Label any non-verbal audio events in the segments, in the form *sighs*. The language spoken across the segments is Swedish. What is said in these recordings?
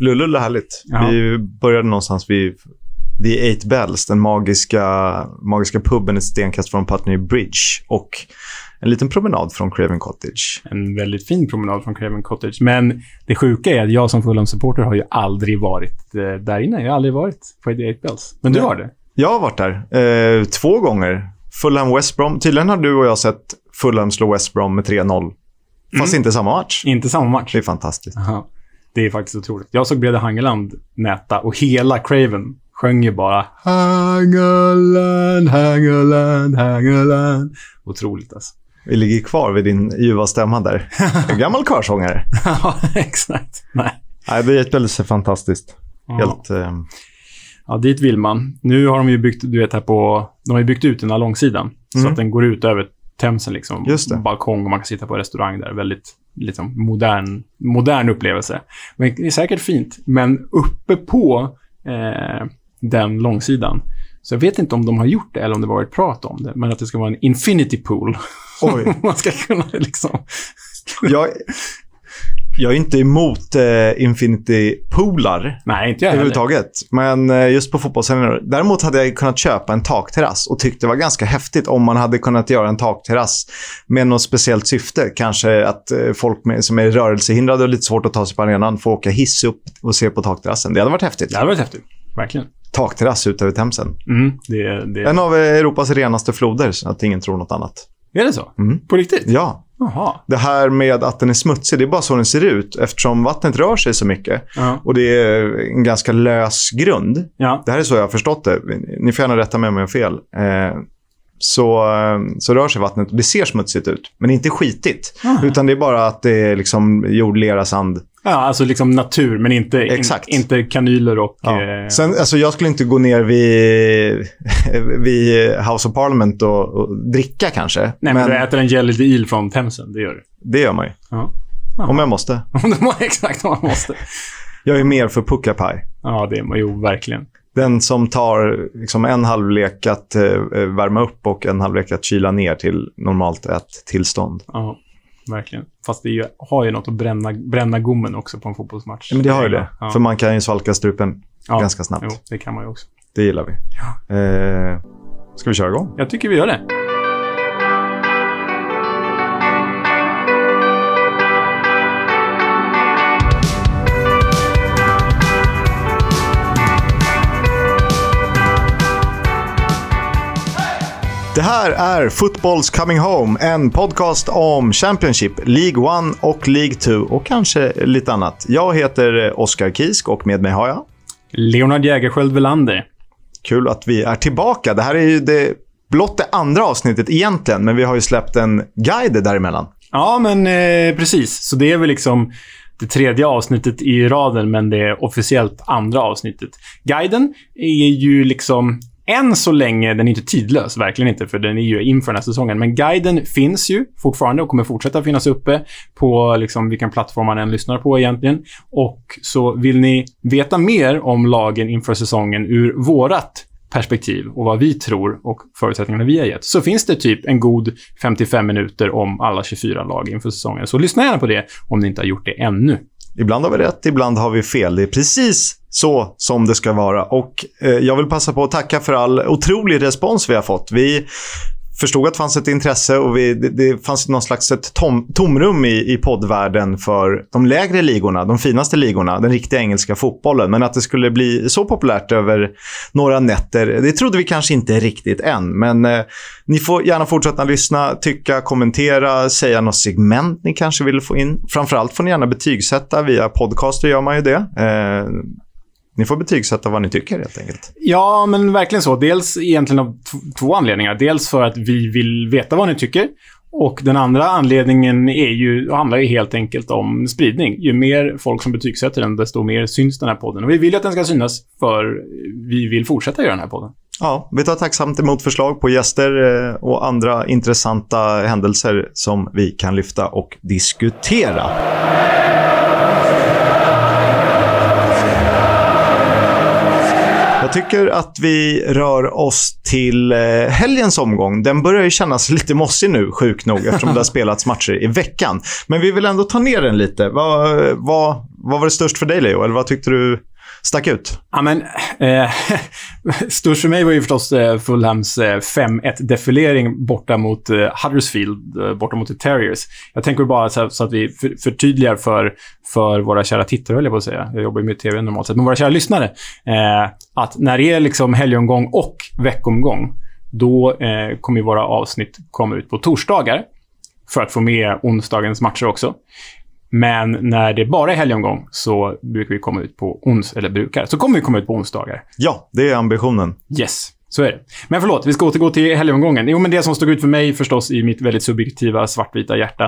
Lullull är härligt. Ja. Vi började någonstans vid The Eight Bells, den magiska, magiska puben ett stenkast från Putney Bridge. Och en liten promenad från Craven Cottage. En väldigt fin promenad från Craven Cottage. Men det sjuka är att jag som Fulham-supporter har ju aldrig varit eh, där inne. Jag har aldrig varit på The Eight Bells. Men du har det? Jag har varit där eh, två gånger. Fulham West Brom. Tydligen har du och jag sett Fulham slå West Brom med 3-0. Fast inte samma match. Inte samma match. Det är fantastiskt. Aha. Det är faktiskt otroligt. Jag såg Brede Hangeland näta och hela Craven sjöng ju bara Hangeland, Hangeland, Hangeland. Otroligt alltså. Vi ligger kvar vid din ljuva stämma där. En gammal körsångare. *laughs* Ja, exakt. Nej. Nej, det är fantastiskt. Ja. Helt... Eh, Ja, dit vill man. Nu har de ju byggt, du vet här på, de har ju byggt ut den här långsidan. Så Mm. att den går ut över Themsen liksom. Just det. Balkong och man kan sitta på restaurang där. Väldigt liksom, modern, modern upplevelse. Men det är säkert fint. Men uppe på eh, den långsidan. Så jag vet inte om de har gjort det eller om det varit prat om det. Men att det ska vara en infinity pool. Oj. *laughs* man ska kunna liksom... jag, jag är inte emot eh, Infinity-poolar Nej, inte jag överhuvudtaget. Men eh, just på fotbollsarenor. Däremot hade jag kunnat köpa en takterrass och tyckte det var ganska häftigt om man hade kunnat göra en takterrass med något speciellt syfte. Kanske att eh, folk med, som är rörelsehindrade och lite svårt att ta sig på arenan får åka hiss upp och se på takterrassen. Det hade varit häftigt. Det hade varit häftigt. Verkligen. Takterrass ut över Themsen. Mm, det, det... En av eh, Europas renaste floder, så att ingen tror något annat. Är det så? Mm. På riktigt? Ja, Jaha. det här med att den är smutsig, det är bara så den ser ut eftersom vattnet rör sig så mycket. Ja. Och det är en ganska lös grund. ja. Det här är så jag har förstått det. Ni får gärna rätta mig om jag har fel. Eh, så, eh, så rör sig vattnet och det ser smutsigt ut. Men inte skitigt. Ah. Utan det är bara att det är liksom jord, lera, sand. Ja, alltså liksom natur, men inte, in, Exakt. inte kanyler och... Ja. Eh, Sen, alltså jag skulle inte gå ner vid, *laughs* vid House of Parliament och, och dricka kanske. nej, men, men du äter en gällande il från Themsen, det gör du. det gör man ju. Ja. Om jag måste. *laughs* Om exakt vad man måste. Jag är mer för puckapaj. Ja, det är man ju verkligen. Den som tar liksom en halvlek att eh, värma upp och en halvlek att kyla ner till normalt ett-tillstånd. Ja, verkligen. Fast det ju, har ju något att bränna, bränna gommen också på en fotbollsmatch. Ja, men det har ju det. Ja. För man kan ju svalka strupen ja. ganska snabbt. Jo, det kan man ju också. Det gillar vi. Eh, ska vi köra igång? Jag tycker vi gör det. Det här är Footballs Coming Home, en podcast om Championship, League 1 och League 2 och kanske lite annat. Jag heter Oskar Kisk och med mig har jag. Leonard Jägerskiöld Welander. Kul att vi är tillbaka. Det här är ju det, blott det andra avsnittet egentligen, men vi har ju släppt en guide däremellan. Ja, men eh, precis. Så det är väl liksom det tredje avsnittet i raden, men det är officiellt andra avsnittet. Guiden är ju liksom än så länge, den är inte tidlös, verkligen inte, för den är ju inför den här säsongen. Men guiden finns ju fortfarande och kommer fortsätta finnas uppe på liksom vilken plattform man än lyssnar på egentligen. Och så vill ni veta mer om lagen inför säsongen ur vårat perspektiv och vad vi tror och förutsättningarna vi har gett, så finns det typ en god 55 minuter om alla 24 lag inför säsongen. Så lyssna gärna på det om ni inte har gjort det ännu. Ibland har vi rätt, ibland har vi fel. Det är precis så som det ska vara. Och eh, Jag vill passa på att tacka för all otrolig respons vi har fått. Vi förstod att det fanns ett intresse och vi, det, det fanns någon slags ett tom, tomrum i, i poddvärlden för de lägre ligorna, de finaste ligorna, den riktiga engelska fotbollen. Men att det skulle bli så populärt över några nätter, det trodde vi kanske inte riktigt än. Men eh, ni får gärna fortsätta lyssna, tycka, kommentera, säga något segment ni kanske vill få in. Framförallt får ni gärna betygsätta. Via podcaster gör man ju det. Eh, ni får betygsätta vad ni tycker helt enkelt. Ja, men verkligen så. Dels egentligen av två anledningar. Dels för att vi vill veta vad ni tycker. Och den andra anledningen är ju, handlar ju helt enkelt om spridning. Ju mer folk som betygsätter den, desto mer syns den här podden. Och vi vill att den ska synas, för vi vill fortsätta göra den här podden. Ja, vi tar tacksamt emot förslag på gäster eh, och andra intressanta händelser som vi kan lyfta och diskutera. Jag tycker att vi rör oss till eh, helgens omgång. Den börjar ju kännas *laughs* lite mossig nu, sjuk nog, eftersom det har *laughs* spelats matcher i veckan. Men vi vill ändå ta ner den lite. Vad, vad, vad var det störst för dig, Leo? Eller vad tyckte du stack ut? Ja, men, eh, störst för mig var ju förstås eh, Fulhams eh, 5-1-defilering borta mot eh, Huddersfield, eh, borta mot The Terriers. Jag tänker bara så, så att vi för, förtydligar för, för våra kära tittare, höll jag på att säga. Jag jobbar ju med TV normalt sett, men våra kära lyssnare. Eh, att när det är liksom helgomgång och veckomgång, då eh, kommer våra avsnitt komma ut på torsdagar. För att få med onsdagens matcher också. Men när det bara är helgomgång så brukar vi komma ut på ons eller brukar, så kommer vi komma ut på onsdagar. Ja, det är ambitionen. Yes, så är det. Men förlåt, vi ska återgå till helgomgången. Jo, men det som stod ut för mig förstås i mitt väldigt subjektiva svartvita hjärta,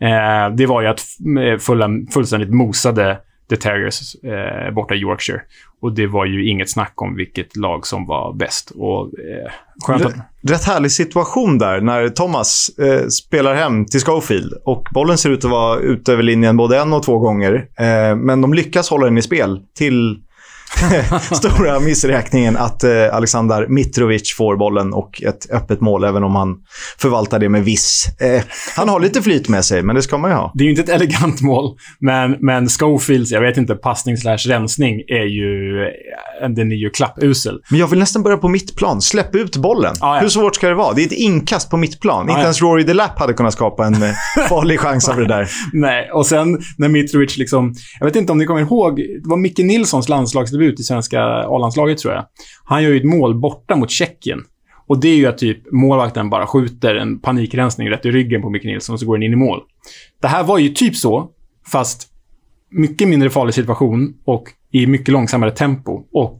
eh, det var ju att eh, Fulham fullständigt mosade The Terriers eh, borta i Yorkshire. Och det var ju inget snack om vilket lag som var bäst. Och, eh, skönt att... Rätt härlig situation där när Thomas eh, spelar hem till Schofield och bollen ser ut att vara ute över linjen både en och två gånger. Eh, men de lyckas hålla den i spel till *laughs* stora missräkningen att eh, Alexander Mitrovic får bollen och ett öppet mål, även om han förvaltar det med viss... Eh, han har lite flyt med sig, men det ska man ju ha. Det är ju inte ett elegant mål, men, men Schofields, jag vet inte, passning slash rensning är ju... eh, Den är ju klappusel. Men jag vill nästan börja på mittplan. Släpp ut bollen. Ah, ja. Hur svårt ska det vara? Det är ett inkast på mittplan. Inte ja. ens Rory Delap hade kunnat skapa en eh, *laughs* farlig chans av det där. Nej, och sen när Mitrovic liksom... Jag vet inte om ni kommer ihåg, det var Micke Nilssons landslagsdebut i svenska A-landslaget, tror jag. Han gör ju ett mål borta mot Tjeckien. Och det är ju att typ målvakten bara skjuter en panikrensning rätt i ryggen på Micke Nilsson och så går den in i mål. Det här var ju typ så, fast mycket mindre farlig situation och i mycket långsammare tempo. Och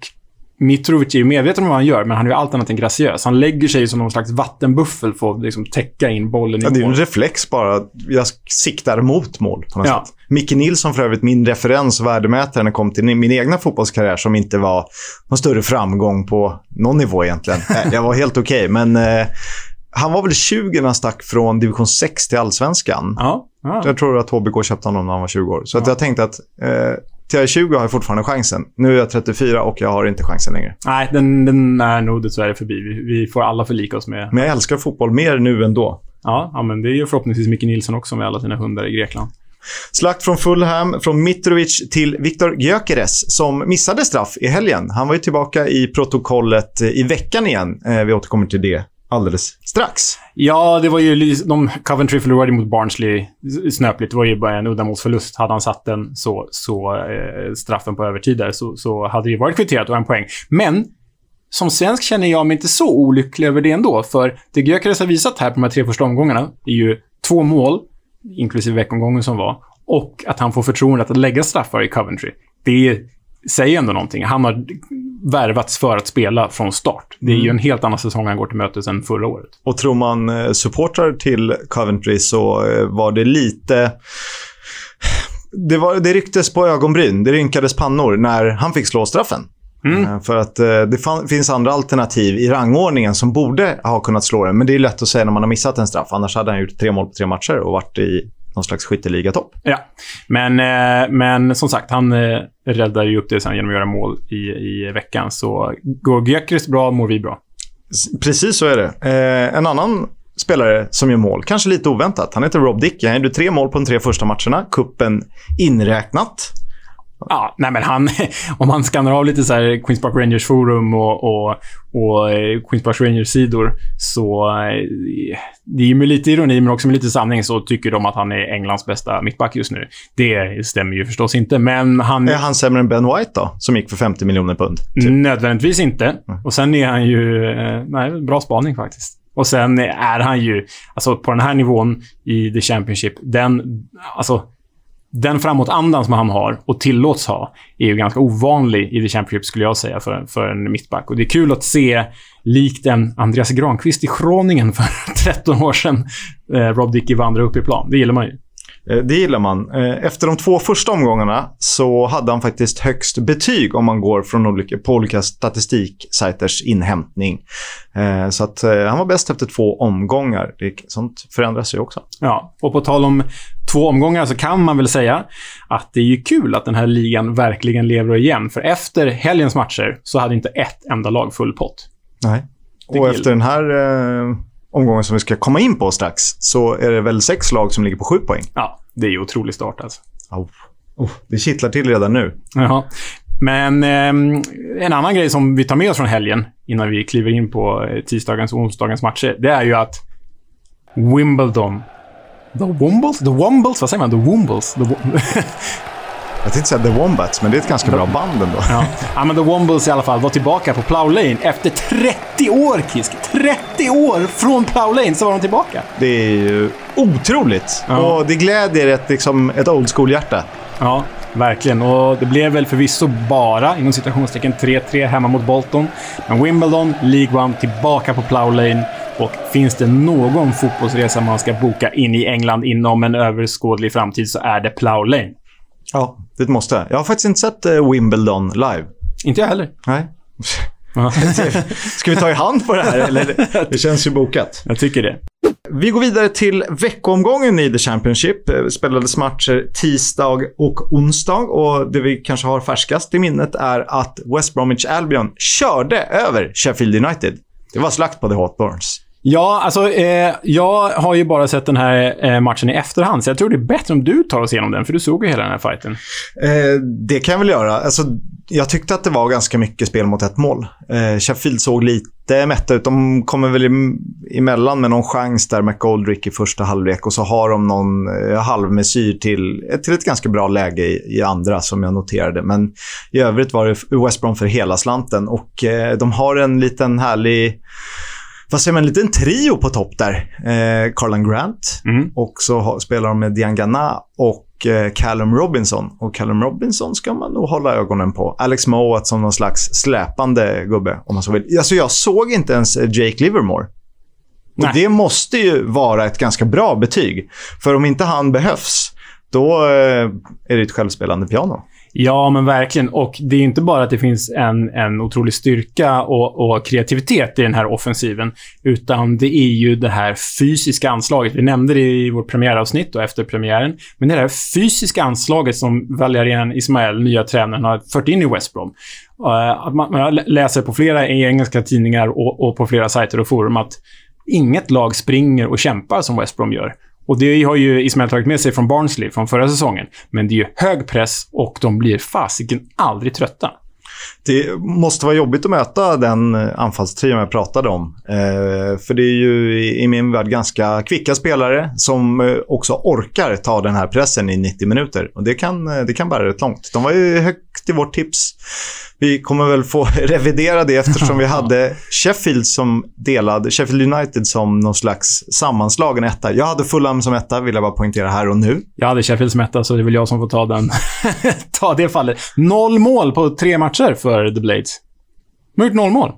Mitrovic är ju medveten om vad han gör, men han är ju allt annat än graciös. Han lägger sig som någon slags vattenbuffel för att liksom täcka in bollen i Ja, det är mål. en reflex bara. Jag siktar mot mål på något Ja. sätt. Micke Nilsson för övrigt, min referens och värdemätare när det kom till min egna fotbollskarriär som inte var någon större framgång på någon nivå egentligen. Nej, *laughs* jag var helt okej, men eh, han var väl 20 när han stack från division 6 till allsvenskan. Ja, ja. Jag tror att HBK köpte honom när han var 20 år. Så att Ja. jag tänkte att eh, till jag är 20 har jag fortfarande chansen. Nu är jag 34 och jag har inte chansen längre. Nej, den, den är nog dessvärre förbi. Vi, vi får alla förlika oss med... Men jag älskar fotboll mer nu än då. Ja, ja, men det är ju förhoppningsvis Micke Nilsson också med alla sina hundar i Grekland. Slakt från Fulham, från Mitrovic till Viktor Gyökeres som missade straff i helgen. Han var ju tillbaka i protokollet i veckan igen. Eh, vi återkommer till det alldeles strax. Ja, det var ju... De, Coventry förlorade mot Barnsley snöpligt. Det var ju bara en uddamålsförlust. Hade han satt den så, så eh, straffen på övertid där så, så hade det ju varit kvitterat och en poäng. Men som svensk känner jag mig inte så olycklig över det ändå. För det Gyökeres har visat här på de här tre första omgångarna är ju två mål, inklusive veckomgången som var, och att han får förtroendet att lägga straffar i Coventry. Det är säger ändå någonting. Han har värvats för att spela från start. Det är ju en helt annan säsong han går till mötes än förra året. Och tror man eh, supportrar till Coventry så eh, var det lite... *sighs* Det, var, det rycktes på ögonbryn, det rynkades pannor när han fick slå straffen. Eh, För att det finns andra alternativ i rangordningen som borde ha kunnat slå den. Men det är lätt att säga när man har missat en straff. Annars hade han gjort tre mål på tre matcher och varit i någon slags skytteligatopp. Ja, men, eh, men som sagt, han eh, räddar ju upp det sen genom att göra mål i, i veckan. Så går Gyökeres bra, mår vi bra. Precis så är det. Eh, en annan spelare som gör mål, kanske lite oväntat. Han heter Rob Dick. Han gjorde tre mål på de tre första matcherna. Kuppen inräknat. Ja, nej men han... *laughs* Om man skannar av lite så här Queens Park Rangers forum och, och, och eh, Queens Park Rangers sidor så... eh, Det är ju med lite ironi, men också med lite sanning, så tycker de att han är Englands bästa mittback just nu. Det stämmer ju förstås inte, men han... Är han sämre än Ben White då? Som gick för 50 miljoner pund. Typ. Nödvändigtvis inte. Och sen är han ju... eh, Nej, bra spaning faktiskt. Och sen är han ju... Alltså på den här nivån i The Championship, den... Alltså... Den framåtandan som han har och tillåts ha är ju ganska ovanlig i The Championship skulle jag säga för, för en mittback. Och det är kul att se, likt en Andreas Granqvist i Schroningen för *laughs* 13 år sedan, eh, Rob Dickey vandra upp i plan. Det gillar man ju. Eh, Det gillar man. Eh, Efter de två första omgångarna så hade han faktiskt högst betyg om man går från olika, på olika statistiksajters inhämtning. Eh, Så att han var bäst efter två omgångar. Det, sånt förändras ju också. Ja, och på tal om två omgångar så kan man väl säga att det är ju kul att den här ligan verkligen lever igen. För efter helgens matcher så hade inte ett enda lag full pott. Nej. Det Och gillar- efter den här eh, omgången som vi ska komma in på strax så är det väl sex lag som ligger på sju poäng. Ja, det är ju otrolig start alltså. Au. Oh, det kittlar till redan nu. Jaha. Men eh, en annan grej som vi tar med oss från helgen, innan vi kliver in på eh, tisdagens och onsdagens matcher, det är ju att Wimbledon... The Wombles? The Wombles? Vad säger man? The Wombles? The Wo- *laughs* Jag tänkte säga The Wombats, men det är ett ganska bra band ändå. ja. ja, men The Wombles i alla fall var tillbaka på Plough Lane efter 30 år, Kisk! 30 år från Plough Lane så var de tillbaka. Det är ju otroligt. Ja. Och det glädjer ett, liksom, ett old school-hjärta. Ja, verkligen. Och det blev väl förvisso bara, inom citationstecken, 3-3 hemma mot Bolton. Men Wimbledon, League One, tillbaka på Plough Lane. Och finns det någon fotbollsresa man ska boka in i England inom en överskådlig framtid så är det Plough Lane. Ja, det måste. Jag har faktiskt inte sett eh, Wimbledon live. Inte jag heller. Nej. *laughs* Ska vi ta i hand på det här? Eller? *laughs* Det känns ju bokat. jag tycker det. Vi går vidare till veckoomgången i The Championship. Eh, Spelades matcher tisdag och onsdag och det vi kanske har färskast i minnet är att West Bromwich Albion körde över Sheffield United. Det var slakt på The Hawthorns. Ja, alltså eh, jag har ju bara sett den här eh, matchen i efterhand, så jag tror det är bättre om du tar oss igenom den, för du såg ju hela den här fighten. Eh, det kan jag väl göra. Alltså, jag tyckte att det var ganska mycket spel mot ett mål. Eh, Sheffield såg lite mätta ut. De kommer väl emellan med någon chans där med Goldrick i första halvlek och så har de någon eh, halvmesyr till, eh, till ett ganska bra läge i, i andra som jag noterade. Men i övrigt var det West Brom för hela slanten och eh, de har en liten härlig vad säger man, en liten trio på topp där. Eh, Carlan Grant, Mm. och så har, spelar de med Diangana och eh, Callum Robinson. Och Callum Robinson ska man nog hålla ögonen på. Alex Mowat som någon slags släpande gubbe, om man så vill. Alltså, jag såg inte ens eh, Jake Livermore. Och det måste ju vara ett ganska bra betyg. För om inte han behövs, då eh, är det ett självspelande piano. Ja, men verkligen. Och det är inte bara att det finns en, en otrolig styrka och, och kreativitet i den här offensiven, utan det är ju det här fysiska anslaget. Vi nämnde det i vårt premiäravsnitt och efter premiären. Men det här fysiska anslaget som Valerian Ismael, nya tränaren, har fört in i West Brom. Eh, att man, man läser på flera engelska tidningar och, och på flera sajter och forum att inget lag springer och kämpar som West Brom gör. Och det har ju Ismael tagit med sig från Barnsley från förra säsongen. Men det är ju hög press och de blir fasiken aldrig trötta. Det måste vara jobbigt att möta den eh, anfallstrion jag pratade om. Eh, för det är ju i, min värld ganska kvicka spelare som eh, också orkar ta den här pressen i 90 minuter. Och det kan, eh, det kan bära rätt långt. De var ju högt i vårt tips. Vi kommer väl få *laughs* revidera det eftersom vi *laughs* hade Sheffield som delad, Sheffield United som någon slags sammanslagen etta. Jag hade Fulham som etta, vill jag bara poängtera här och nu. Jag hade Sheffield som etta, så det är väl jag som får ta den. *laughs* ta det fallet. Noll mål på tre matcher för The Blades. De har gjort noll mål.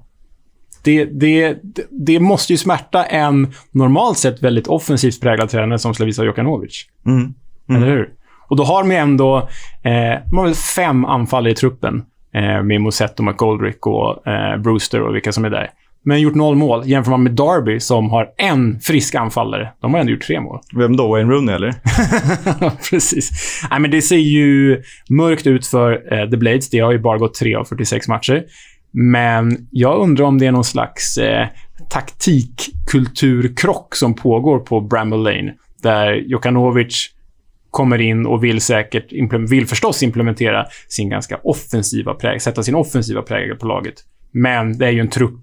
Det, det, det, måste ju smärta en normalt sett väldigt offensivt präglad tränare som Slavisa Jokanovic. Mm. Eller hur? Och då har de ändå... Eh, de har fem anfallare i truppen. Eh, med Mosetto, McGoldrick och eh, Brewster och vilka som är där. Men gjort noll mål. Jämför man med Derby som har en frisk anfallare. De har ändå gjort tre mål. *laughs* Vem då? Wayne Rooney eller? Precis. Nej, men det ser ju mörkt ut för eh, The Blades. Det har ju bara gått 3 av 46 matcher. Men jag undrar om det är någon slags eh, taktikkulturkrock som pågår på Bramble Lane. Där Jokanovic kommer in och vill säkert, vill förstås implementera sin ganska offensiva prägel, sätta sin offensiva prägel på laget. Men det är ju en trupp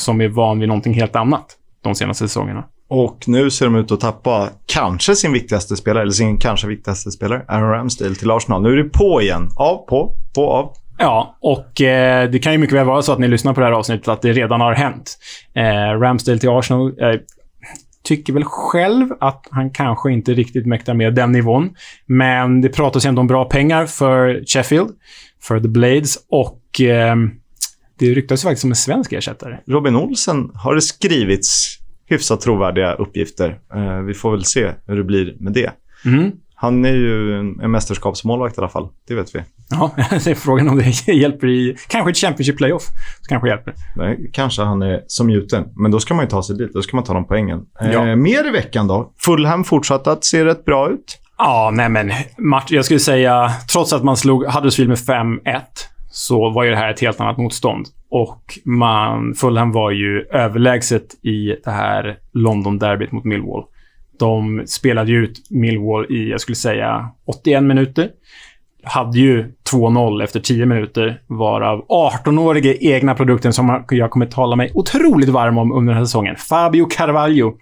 som är van vid någonting helt annat de senaste säsongerna. Och nu ser de ut att tappa kanske sin viktigaste spelare, eller sin kanske viktigaste spelare, Aaron Ramsdale till Arsenal. Nu är det på igen. Av, på, på, av. Ja, och eh, det kan ju mycket väl vara så att ni lyssnar på det här avsnittet att det redan har hänt. Eh, Ramsdale till Arsenal eh, tycker väl själv att han kanske inte riktigt mäktar med den nivån. Men det pratas ju ändå om bra pengar för Sheffield, för The Blades och eh, det ryktas faktiskt om en svensk ersättare. Robin Olsen har det skrivits hyfsat trovärdiga uppgifter. Eh, vi får väl se hur det blir med det. Mm. Han är ju en, en mästerskapsmålvakt i alla fall. Det vet vi. Ja, *laughs* det är frågan om det *laughs* hjälper i... Kanske ett Championship Playoff. Så kanske hjälper. Nej, kanske han är som gjuten. Men då ska man ju ta sig dit. Då ska man ta de poängen. Eh, Ja. Mer i veckan då? Fulham fortsatte att se rätt bra ut. Ja, nej men. Match, jag skulle säga, trots att man slog Huddersfield med 5-1, så var ju det här ett helt annat motstånd. Och man, Fulham var ju överlägset i det här London-derbyt mot Millwall. De spelade ju ut Millwall i, jag skulle säga, 81 minuter. hade ju 2-0 efter 10 minuter, varav 18-årige egna produkten som jag kommer tala mig otroligt varm om under den här säsongen. Fabio Carvalho.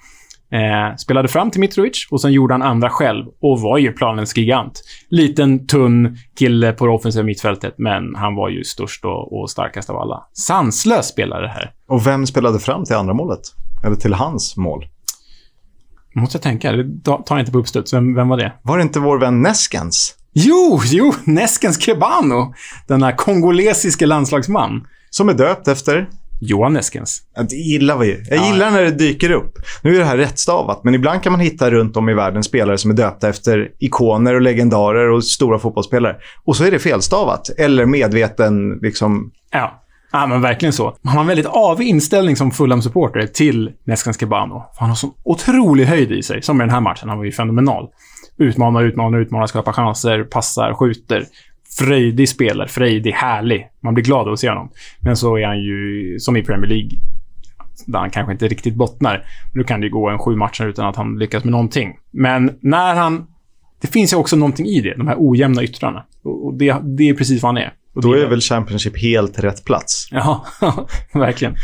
Eh, spelade fram till Mitrovic och sen gjorde han andra själv och var ju planens gigant. Liten, tunn kille på det offensiva mittfältet, men han var ju störst och, och starkast av alla. Sanslös spelare här. Och vem spelade fram till andra målet? Eller till hans mål? Måste jag tänka. Det tar jag inte på uppstuds. Vem, vem var det? Var det inte vår vän Neskens? Jo, jo! Neskens Kebano. Denna kongolesiske landslagsman. Som är döpt efter? Johan Neskens. Det gillar vi. Jag gillar ja. när det dyker upp. Nu är det här rättstavat, men ibland kan man hitta runt om i världen spelare som är döpta efter ikoner och legendarer och stora fotbollsspelare. Och så är det felstavat. Eller medveten liksom... Ja. Ja, men verkligen så. Han har en väldigt avig inställning som Fulham-supporter till Neskans Kebano. Han har så otrolig höjd i sig, som i den här matchen. Han var ju fenomenal. Utmanar, utmanar, utmanar, skapar chanser, passar, skjuter. Frejdig spelare, frejdig, härlig. Man blir glad av att se honom. Men så är han ju, som i Premier League, där han kanske inte riktigt bottnar. Nu kan det ju gå en sju matcher utan att han lyckas med någonting. Men när han... Det finns ju också någonting i det, de här ojämna yttrarna. Och det, det är precis vad han är. Och Då är väl Championship helt rätt plats. Ja, *laughs* verkligen.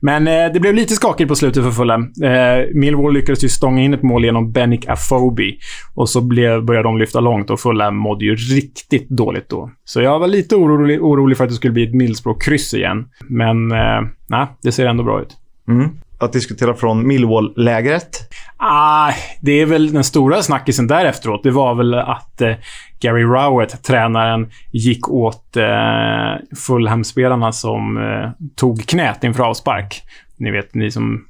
Men eh, det blev lite skakigt på slutet för Fulham. Eh, Millwall lyckades ju stånga in ett mål genom Benik Afobi. Och så blev, började de lyfta långt och Fulham mådde ju riktigt dåligt då. Så jag var lite orolig, orolig för att det skulle bli ett Millsbro-kryss igen. Men eh, nej, det ser ändå bra ut. Mm att diskutera från Millwall-lägret? Ah, det är väl den stora snackisen där efteråt. Det var väl att eh, Gary Rowett, tränaren, gick åt eh, Fulham-spelarna som eh, tog knät inför avspark. Ni vet, ni som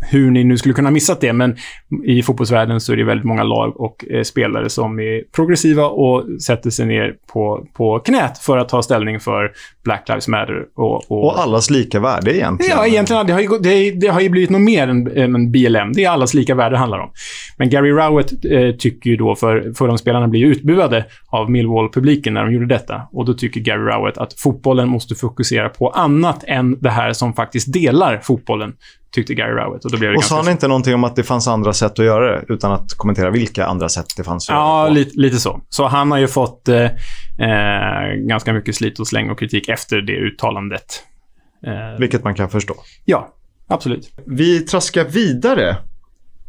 hur ni nu skulle kunna missat det, men i fotbollsvärlden så är det väldigt många lag och eh, spelare som är progressiva och sätter sig ner på, på knät för att ta ställning för Black Lives Matter. Och, och, och allas lika värde egentligen. Ja, egentligen. Det har ju, det, det har ju blivit något mer än, än BLM. Det är allas lika värde det handlar om. Men Gary Rowett eh, tycker ju då, för, för de spelarna blir utbuade av Millwall-publiken när de gjorde detta. Och då tycker Gary Rowett att fotbollen måste fokusera på annat än det här som faktiskt delar fotbollen tyckte Gary Rowett. Och, då blev det och sa han inte någonting om att det fanns andra sätt att göra det, utan att kommentera vilka andra sätt det fanns att ja, göra lite, lite, så. Så han har ju fått eh, eh, ganska mycket slit och släng och kritik efter det uttalandet. Eh, Vilket man kan förstå. Ja, absolut. Vi traskar vidare.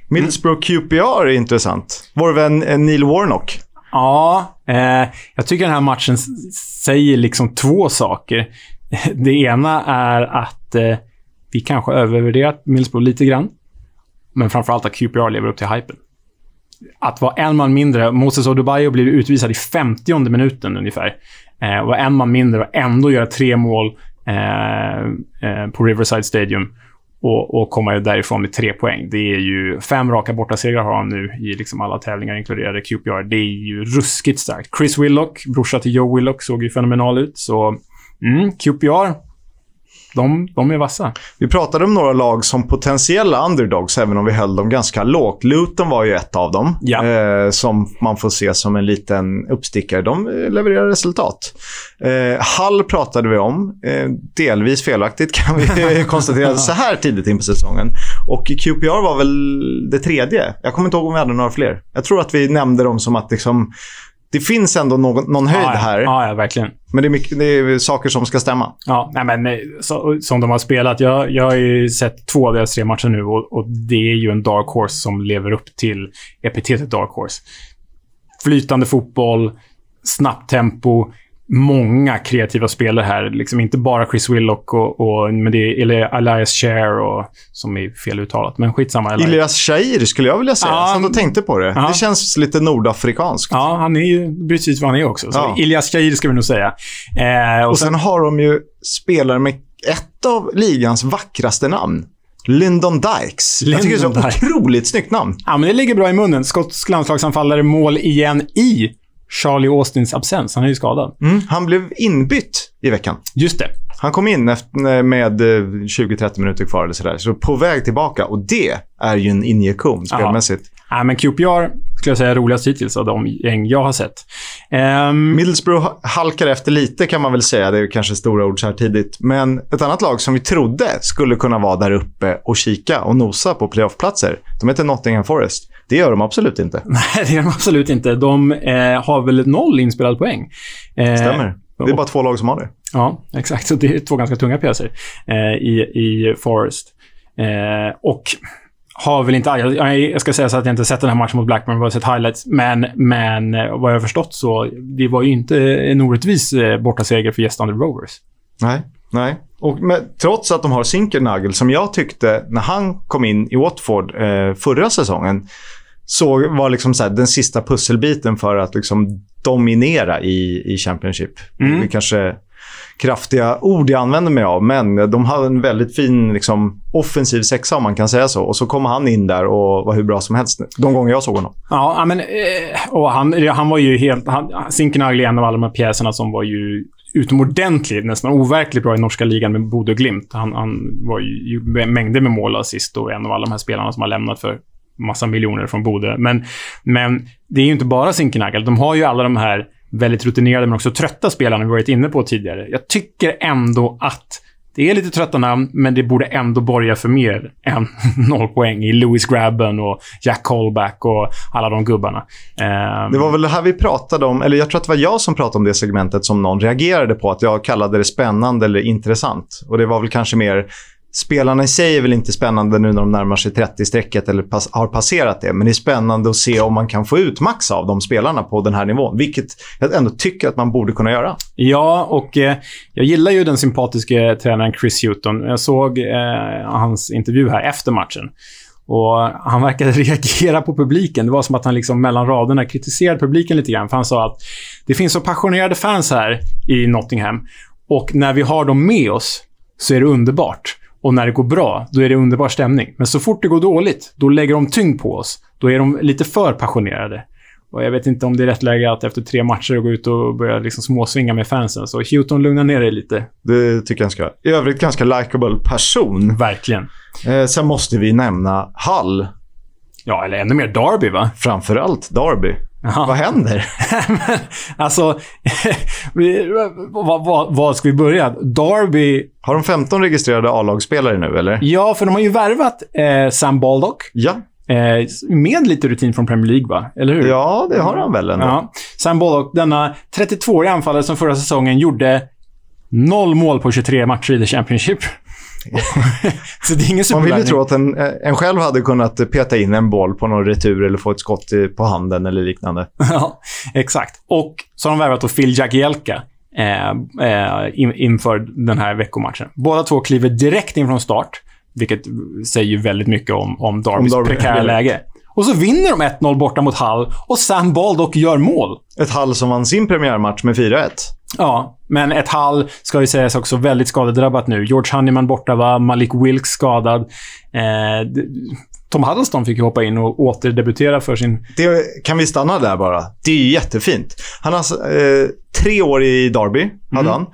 Middlesbrough QPR är intressant. Vår vän eh, Neil Warnock. Ja, eh, jag tycker den här matchen säger liksom två saker. *laughs* Det ena är att eh, vi kanske övervärderat Millsbro lite grann. Men framförallt att QPR lever upp till hypen. Att vara en man mindre. Moses Odubayo blev utvisad i 50 minuten ungefär. Eh, vara en man mindre och ändå göra tre mål eh, eh, på Riverside Stadium. Och, och komma därifrån med tre poäng. Det är ju fem raka bortasegrar har han nu i liksom alla tävlingar, inkluderade QPR. Det är ju ruskigt starkt. Chris Willock, brorsa till Joe Willock, såg ju fenomenal ut. Så mm, QPR de, de är vassa. Vi pratade om några lag som potentiella underdogs, även om vi höll dem ganska lågt. Luton var ju ett av dem, ja. eh, som man får se som en liten uppstickare. De eh, levererar resultat. Eh, Hall pratade vi om, eh, delvis felaktigt kan vi *laughs* konstatera så här tidigt in på säsongen. Och QPR var väl det tredje. Jag kommer inte ihåg om vi hade några fler. Jag tror att vi nämnde dem som att liksom, det finns ändå någon, någon höjd ja, ja. här. Ja, ja, verkligen. Men det är, mycket, det är saker som ska stämma. Ja, nej, men så, som de har spelat. Jag, jag har ju sett två av deras tre matcher nu och, och, det är ju en dark horse som lever upp till epitetet dark horse. Flytande fotboll, snabbt tempo, många kreativa spelare här. Liksom inte bara Chris Willock och, och men det är Elias Cher och, som är fel uttalat. Men skitsamma. Elias, Elias Shair skulle jag vilja säga. Ja, som du tänkte på det. Ja. Det känns lite nordafrikanskt. Ja, han är ju precis vad han är också. Så ja. Elias Shair ska vi nog säga. Eh, och, och sen, sen har de ju spelare med ett av ligans vackraste namn. Lyndon Dykes. Lyndon jag tycker det är ett otroligt snyggt namn. Ja, men det ligger bra i munnen. Skotsk landslagsanfallare mål igen i Charlie Austins absens. Han är ju skadad. Mm, han blev inbytt i veckan. Just det. Han kom in efter, med 20-30 eh, minuter kvar eller sådär. Så på väg tillbaka. Och det är ju en injektion spelmässigt. Ja, men QPR skulle jag säga är roligast hittills av de gäng jag har sett. Um... Middlesbrough halkar efter lite kan man väl säga. Det är kanske stora ord så här tidigt. Men ett annat lag som vi trodde skulle kunna vara där uppe och kika och nosa på playoffplatser. De heter Nottingham Forest. Det gör de absolut inte. *laughs* Nej, det gör de absolut inte. De eh, har väl noll inspelad poäng. Eh, Stämmer. Det är bara två lag som har det. Ja, exakt. Så det är två ganska tunga pjäser eh, i, i Forest. Eh, och har väl inte... Jag, jag ska säga så att jag inte sett den här matchen mot Blackburn, bara sett highlights. Men, men vad jag har förstått så, det var ju inte en orättvis eh, bortaseger för gästande Rovers. Nej, nej. Och med, trots att de har Sinkernagel, som jag tyckte när han kom in i Watford eh, förra säsongen, så var liksom så här, den sista pusselbiten för att liksom dominera i, i Championship. Mm. Det kanske kraftiga ord jag använder mig av, men de hade en väldigt fin liksom, offensiv sexa om man kan säga så. Och så kommer han in där och var hur bra som helst de gånger jag såg honom. Ja, men eh, och han, han var ju helt... Zinkernagli är en av alla de här pjäserna som var ju utomordentligt, nästan overkligt bra i norska ligan med Bodø Glimt. Han, han var ju mängder med mål assist och en av alla de här spelarna som har lämnat för massa miljoner från Bodö. Men, men det är ju inte bara Zinkernagel. De har ju alla de här väldigt rutinerade men också trötta spelarna vi varit inne på tidigare. Jag tycker ändå att det är lite trötta namn, men det borde ändå borga för mer än *laughs* noll poäng i Louis Grabben och Jack Colback och alla de gubbarna. Um... Det var väl det här vi pratade om, eller jag tror att det var jag som pratade om det segmentet som någon reagerade på, att jag kallade det spännande eller intressant. Och det var väl kanske mer Spelarna i sig är väl inte spännande nu när de närmar sig 30-strecket eller pass har passerat det. Men det är spännande att se om man kan få ut max av de spelarna på den här nivån. Vilket jag ändå tycker att man borde kunna göra. Ja, och eh, jag gillar ju den sympatiske tränaren Chris Hewton. Jag såg eh, hans intervju här efter matchen. Och Han verkade *laughs* reagera på publiken. Det var som att han liksom mellan raderna kritiserade publiken lite grann. För han sa att det finns så passionerade fans här i Nottingham. Och när vi har dem med oss så är det underbart. Och när det går bra, då är det underbar stämning. Men så fort det går dåligt, då lägger de tyngd på oss. Då är de lite för passionerade. Och jag vet inte om det är rätt läge att efter tre matcher gå ut och börja liksom småsvinga med fansen. Så Houghton, lugna ner dig lite. Det tycker jag han ska. I övrigt ganska likable person. Verkligen. Eh, sen måste vi nämna Hall. Ja, eller ännu mer Derby, va? Framförallt Derby. Aha. Vad händer? *laughs* alltså, *laughs* vad, vad, vad, ska vi börja? Derby... Har de 15 registrerade A-lagsspelare nu, eller? Ja, för de har ju värvat eh, Sam Baldock. Ja. Eh, med lite rutin från Premier League, va? Eller hur? Ja, det har han väl ändå. Ja. Sam Baldock, denna 32-åriga anfallare som förra säsongen gjorde noll mål på 23 matcher i The Championship. *laughs* så det är ingen Man vill ju tro att en, en själv hade kunnat peta in en boll på någon retur eller få ett skott på handen eller liknande. *laughs* ja, exakt. Och så har de värvat Phil Jagielka eh, eh, in, inför den här veckomatchen. Båda två kliver direkt in från start, vilket säger väldigt mycket om, om Darbys om Darby, prekära *laughs* läge. Och så vinner de 1-0 borta mot Hull och Sam Baldock gör mål. Ett Hull som vann sin premiärmatch med 4-1. Ja, men ett Hull ska ju sägas också väldigt skadedrabbat nu. George Honeyman borta var, Malik Wilkes skadad. Eh, Tom Huddleston fick ju hoppa in och återdebutera för sin... Det, kan vi stanna där bara? Det är jättefint. Han har eh, tre år i Derby, hade mm. han.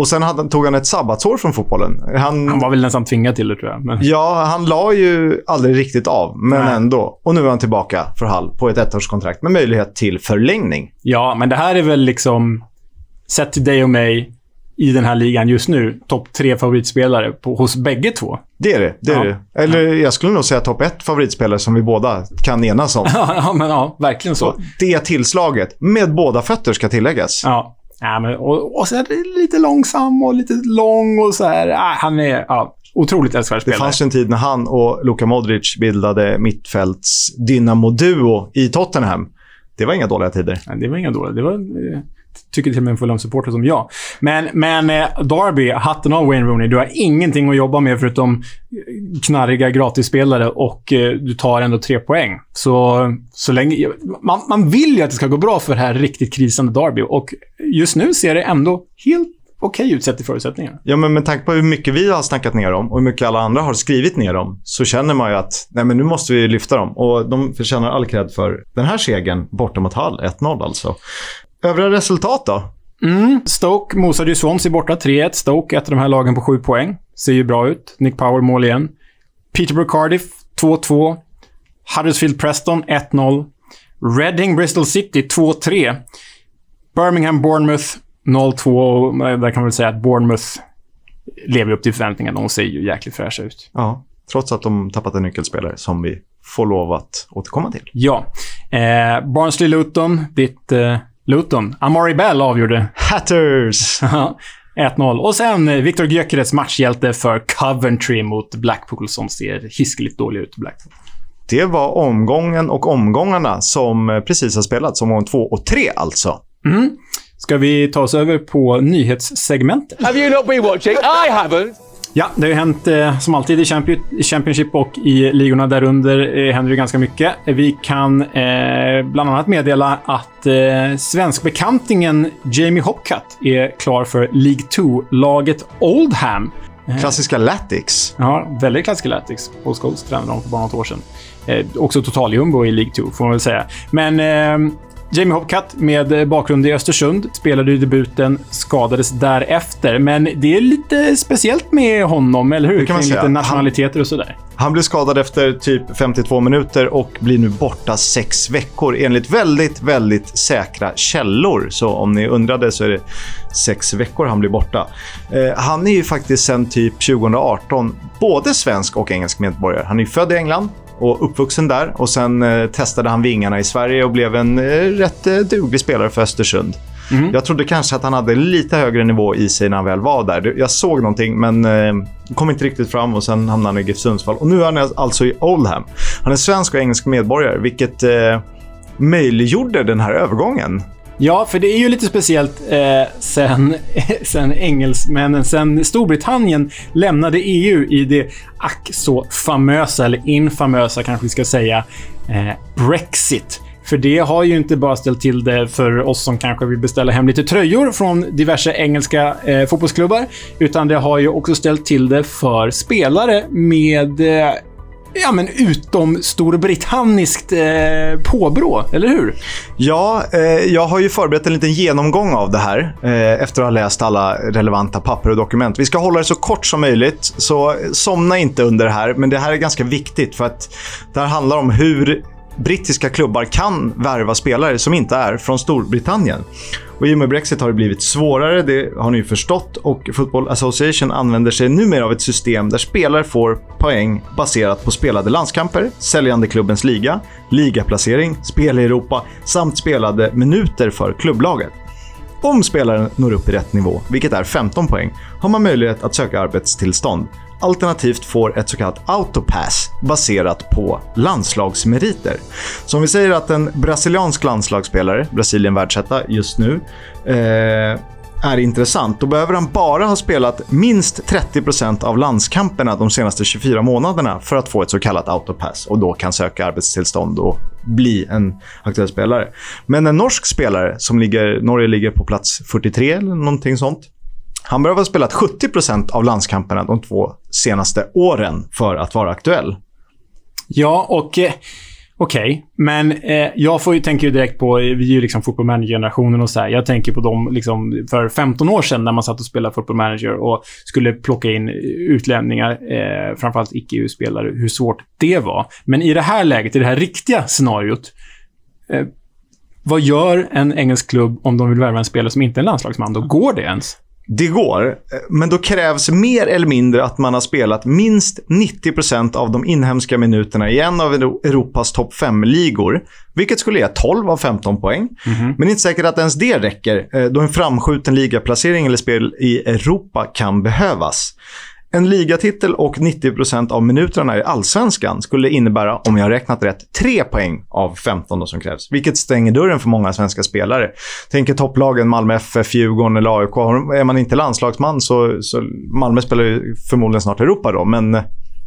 Och sen hade, tog han ett sabbatsår från fotbollen. Han, han var väl nästan tvingad till det, tror jag. Men... Ja, han la ju aldrig riktigt av, men Nej. ändå. Och nu är han tillbaka för Hall på ett ettårskontrakt med möjlighet till förlängning. Ja, men det här är väl liksom, sett till dig och mig, i den här ligan just nu, topp tre favoritspelare på, hos bägge två. Det är det. det, är ja. det. Eller jag skulle nog säga topp ett favoritspelare som vi båda kan enas om. *laughs* ja, men ja, verkligen så. Och det tillslaget, med båda fötter ska tilläggas. Ja, Ja, men, och, och så är lite långsam och lite lång och så här. Ja, han är ja, otroligt älskvärd spelare. Det fanns en tid när han och Luka Modric bildade mittfälts Dynamo-duo i Tottenham. Det var inga dåliga tider. Nej, det var inga dåliga. Det var... Tycker till och med en Fulham-supporter som jag. Men, men eh, Derby, hatten av Wayne Rooney. Du har ingenting att jobba med förutom eh, knarriga gratisspelare och eh, du tar ändå tre poäng. Så, så länge... Man, man vill ju att det ska gå bra för det här riktigt krisande Derby och just nu ser det ändå helt okej okay ut sett till förutsättningarna. Ja, men med tanke på hur mycket vi har snackat ner dem och hur mycket alla andra har skrivit ner dem så känner man ju att nej, men nu måste vi lyfta dem. Och de förtjänar all cred för den här segern borta mot Hall. 1-0 alltså. Övriga resultat då? Mm. Stoke mosade ju Swansea borta 3-1. Stoke, ett av de här lagen på sju poäng. Ser ju bra ut. Nick Power mål igen. Peterborough Cardiff 2-2. Huddersfield Preston 1-0. Reading Bristol City 2-3. Birmingham Bournemouth 0-2. Där kan man väl säga att Bournemouth lever upp till förväntningarna. De ser ju jäkligt fräscha ut. Ja, trots att de tappat en nyckelspelare som vi få lov att återkomma till. Ja. Eh, Barnsley-Luton. Ditt eh, Luton. Amari Bell avgjorde. Hatters! *laughs* 1-0. Och sen eh, Viktor Gyökeres matchhjälte för Coventry mot Blackpool som ser hiskeligt dålig ut. Blackpool. Det var omgången och omgångarna som eh, precis har spelats. Omgång två och tre alltså. Mm. Ska vi ta oss över på nyhetssegmentet? Have you not been watching? I haven't. Ja, det har ju hänt eh, som alltid i Champion- Championship och i ligorna därunder eh, händer det ganska mycket. Vi kan eh, bland annat meddela att eh, svenskbekantingen Jamie Hopcutt är klar för League 2-laget Oldham. Klassiska Latix. Ja, väldigt klassiska Latics. Paul Scholes tränade dem för bara något år sedan. Eh, också totaljumbo i League 2, får man väl säga. Men eh, Jamie Hopcutt med bakgrund i Östersund spelade ju debuten, skadades därefter. Men det är lite speciellt med honom, eller hur? Det kan man Kring säga. Lite nationaliteter och sådär. Han blev skadad efter typ 52 minuter och blir nu borta sex veckor enligt väldigt, väldigt säkra källor. Så om ni undrade så är det sex veckor han blir borta. Eh, han är ju faktiskt sedan typ 2018 både svensk och engelsk medborgare. Han är ju född i England och uppvuxen där. Och Sen eh, testade han vingarna i Sverige och blev en eh, rätt eh, duglig spelare för Östersund. Jag trodde kanske att han hade lite högre nivå i sig när han väl var där. Jag såg någonting, men kom inte riktigt fram och sen hamnade han i GIF Sundsvall. Och nu är han alltså i Oldham. Han är svensk och engelsk medborgare, vilket möjliggjorde den här övergången. Ja, för det är ju lite speciellt eh, sen, *laughs* sen engelsmännen, sen Storbritannien lämnade EU i det ack så famösa, eller infamösa kanske vi ska säga, eh, Brexit. För det har ju inte bara ställt till det för oss som kanske vill beställa hem lite tröjor från diverse engelska eh, fotbollsklubbar, utan det har ju också ställt till det för spelare med eh, Ja, men utom storbritanniskt eh, påbrå, eller hur? Ja, eh, jag har ju förberett en liten genomgång av det här eh, efter att ha läst alla relevanta papper och dokument. Vi ska hålla det så kort som möjligt, så somna inte under det här. Men det här är ganska viktigt för att det här handlar om hur brittiska klubbar kan värva spelare som inte är från Storbritannien. Och I och med Brexit har det blivit svårare, det har ni ju förstått. Och Football Association använder sig numera av ett system där spelare får poäng baserat på spelade landskamper, säljande klubbens liga, ligaplacering, spel i Europa samt spelade minuter för klubblaget. Om spelaren når upp i rätt nivå, vilket är 15 poäng, har man möjlighet att söka arbetstillstånd. Alternativt får ett så kallat autopass baserat på landslagsmeriter. Så om vi säger att en brasiliansk landslagsspelare, Brasilien världsetta just nu, eh, är intressant, då behöver han bara ha spelat minst 30% av landskamperna de senaste 24 månaderna för att få ett så kallat autopass och då kan söka arbetstillstånd och bli en aktuell spelare. Men en norsk spelare som ligger, Norge ligger på plats 43 eller någonting sånt. Han behöver ha spelat 70% av landskamperna de två senaste åren för att vara aktuell. Ja, och... Eh, Okej, men eh, jag får ju, tänker ju direkt på, eh, vi är ju liksom football manager-generationen och så här. Jag tänker på dem liksom för 15 år sedan när man satt och spelade football manager och skulle plocka in utlänningar, eh, framförallt icke-EU-spelare, hur svårt det var. Men i det här läget, i det här riktiga scenariot, eh, vad gör en engelsk klubb om de vill värva en spelare som inte är en landslagsman? Då går det ens? Det går, men då krävs mer eller mindre att man har spelat minst 90% av de inhemska minuterna i en av Europas topp 5-ligor. Vilket skulle ge 12 av 15 poäng. Men inte säkert att ens det räcker, eh, då en framskjuten ligaplacering eller spel i Europa kan behövas. En ligatitel och 90% av minuterna i allsvenskan skulle innebära, om jag har räknat rätt, 3 poäng av 15 då som krävs. Vilket stänger dörren för många svenska spelare. Tänker topplagen Malmö FF, Djurgården eller AIK. Är man inte landslagsman så, så Malmö spelar ju förmodligen snart Europa då, men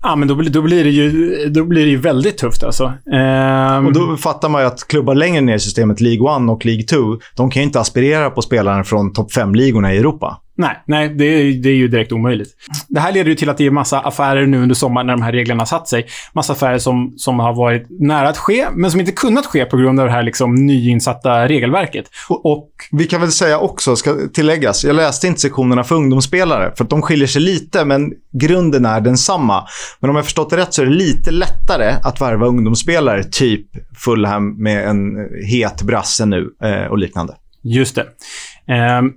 Ja, men då, blir- då, blir det ju, då blir det ju väldigt tufft alltså. Ehm, Och då fattar man ju att klubbar längre ner i systemet, League 1 och League 2, de kan ju inte aspirera på spelaren från topp 5-ligorna i Europa. Nej, nej det, är, det är ju direkt omöjligt. Det här leder ju till att det är massa affärer nu under sommaren när de här reglerna satt sig. Massa affärer som, som har varit nära att ske, men som inte kunnat ske på grund av det här liksom nyinsatta regelverket. Och Vi kan väl säga också, ska tilläggas, jag läste inte sektionerna för ungdomsspelare, för att de skiljer sig lite, men grunden är densamma. Men om jag förstått det rätt så är det lite lättare att värva ungdomsspelare, typ Fulham med en het brasse nu eh, och liknande. just det. Ehm,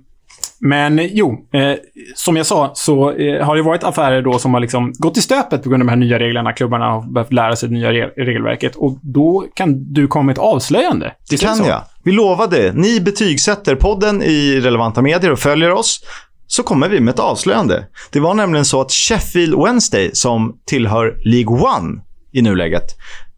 Men jo, eh, som jag sa så eh, har det varit affärer då som har liksom gått i stöpet på grund av de här nya reglerna. Klubbarna har behövt lära sig det nya re regelverket. Och då kan du komma med ett avslöjande. Det kan jag. Vi lovade. Ni betygsätter podden i relevanta medier och följer oss. Så kommer vi med ett avslöjande. Det var nämligen så att Sheffield Wednesday, som tillhör League One i nuläget,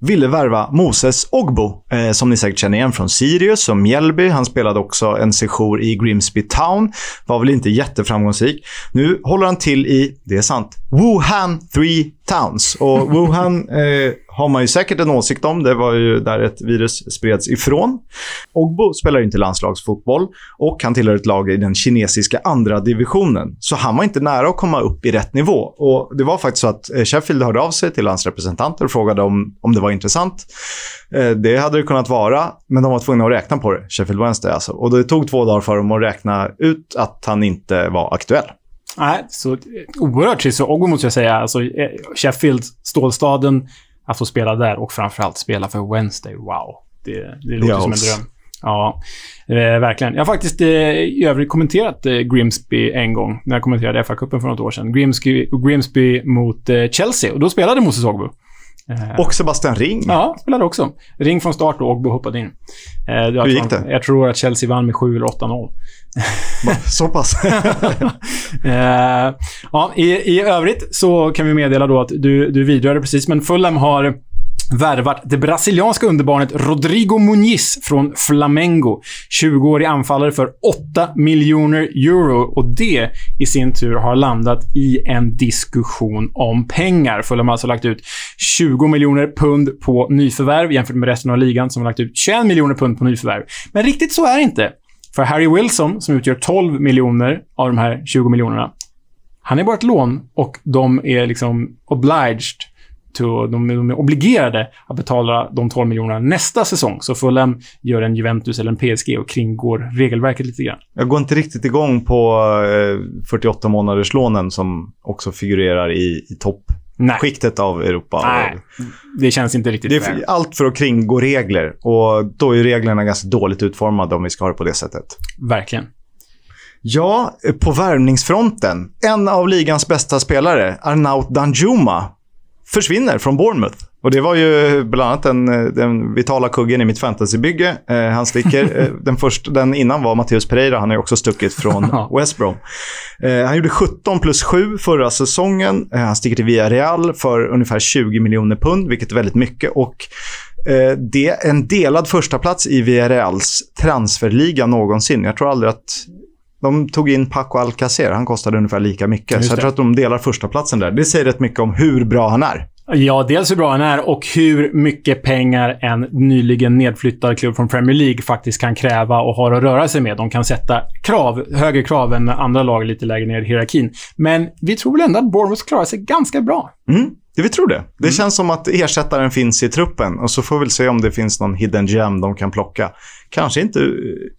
ville värva Moses Ogbo, eh, som ni säkert känner igen från Sirius och Mjällby. Han spelade också en sejour i Grimsby Town. Var väl inte jätteframgångsrik. Nu håller han till i, det är sant, Wuhan Three Towns. Och *laughs* Wuhan eh, har man ju säkert en åsikt om. Det var ju där ett virus spreds ifrån. Ogbo spelar inte landslagsfotboll och han tillhör ett lag i den kinesiska andra divisionen. Så han var inte nära att komma upp i rätt nivå. Och Det var faktiskt så att eh, Sheffield hörde av sig till hans representanter och frågade om, om det var intressant. Eh, Det hade det kunnat vara, men de var tvungna att räkna på det. Sheffield Wednesday alltså. Och det tog två dagar för dem att räkna ut att han inte var aktuell. Nej, så oerhört trist för Ogbo måste jag säga. Alltså, eh, Sheffield, stålstaden, att få spela där och framförallt spela för Wednesday. Wow. Det, det låter Ja, som en dröm. Ja, eh, verkligen. Jag har faktiskt eh, i övrigt kommenterat eh, Grimsby en gång, när jag kommenterade FA-cupen för något år sedan. Grimsby, Grimsby mot eh, Chelsea, och då spelade Moses Ogbu. Eh, Och Sebastian Ring. Ja, spelade också. Ring från start och Ogbu hoppade in. Eh, Hur gick det? Jag tror att Chelsea vann med 7 eller 8-0. Va, Så pass. *laughs* Eh, ja, i, I övrigt så kan vi meddela då att du, du vidrörde precis, men Fulham har värvat det brasilianska underbarnet Rodrigo Muniz från Flamengo. 20-årig anfallare för 8 miljoner euro och det i sin tur har landat i en diskussion om pengar. Fulham har alltså lagt ut 20 miljoner pund på nyförvärv jämfört med resten av ligan som har lagt ut 21 miljoner pund på nyförvärv. Men riktigt så är det inte. För Harry Wilson, som utgör 12 miljoner av de här 20 miljonerna, han är bara ett lån och de är liksom obliged to, de, de är obligerade att betala de 12 miljonerna nästa säsong. Så Fulham gör en Juventus eller en PSG och kringgår regelverket lite grann. Jag går inte riktigt igång på eh, 48 månaders lånen som också figurerar i, i Nej. av Europa. Nej, det känns inte riktigt Det är allt för att kringgå regler och då är reglerna ganska dåligt utformade om vi ska ha det på det sättet. Verkligen. Ja, på värvningsfronten. En av ligans bästa spelare, Arnaut Danjuma, försvinner från Bournemouth. Och det var ju bland annat den, den vitala kuggen i mitt fantasybygge. Eh, han sticker. *laughs* Eh, den, första, den innan var Matteus Pereira. Han har ju också stuckit från. *laughs* West Brom. Eh, han gjorde 17 plus 7 förra säsongen. Eh, han sticker till Villarreal för ungefär 20 miljoner pund, vilket är väldigt mycket. Och eh, det en delad första plats i Villarreals transferliga någonsin. Jag tror aldrig att de tog in Paco Alcacer. Han kostade ungefär lika mycket. Just Så jag det. tror att de delar första platsen där. Det säger rätt mycket om hur bra han är. Ja, dels hur bra han är och hur mycket pengar en nyligen nedflyttad klubb från Premier League faktiskt kan kräva och har att röra sig med. De kan sätta krav, högre krav än andra lag lite lägre ner i hierarkin. Men vi tror väl ändå att Bournemouth klarar sig ganska bra. Mm, det vi tror det. Det Mm. känns som att ersättaren finns i truppen och så får vi se om det finns någon hidden gem de kan plocka. Kanske inte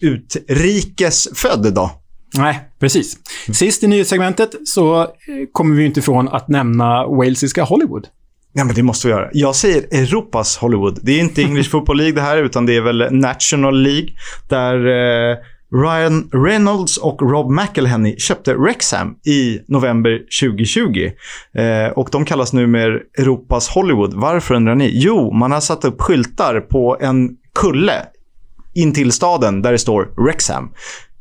utrikesfödd då. Nej, precis. Sist i nyhetssegmentet så eh, kommer vi inte ifrån att nämna walesiska Hollywood. Ja, men det måste vi göra. Jag säger Europas Hollywood. Det är inte English *laughs* Football League det här, utan det är väl National League. Där eh, Ryan Reynolds och Rob McElhenney köpte Wrexham i november 2020. Eh, och de kallas nu med Europas Hollywood. Varför undrar ni? Jo, man har satt upp skyltar på en kulle in till staden där det står Wrexham.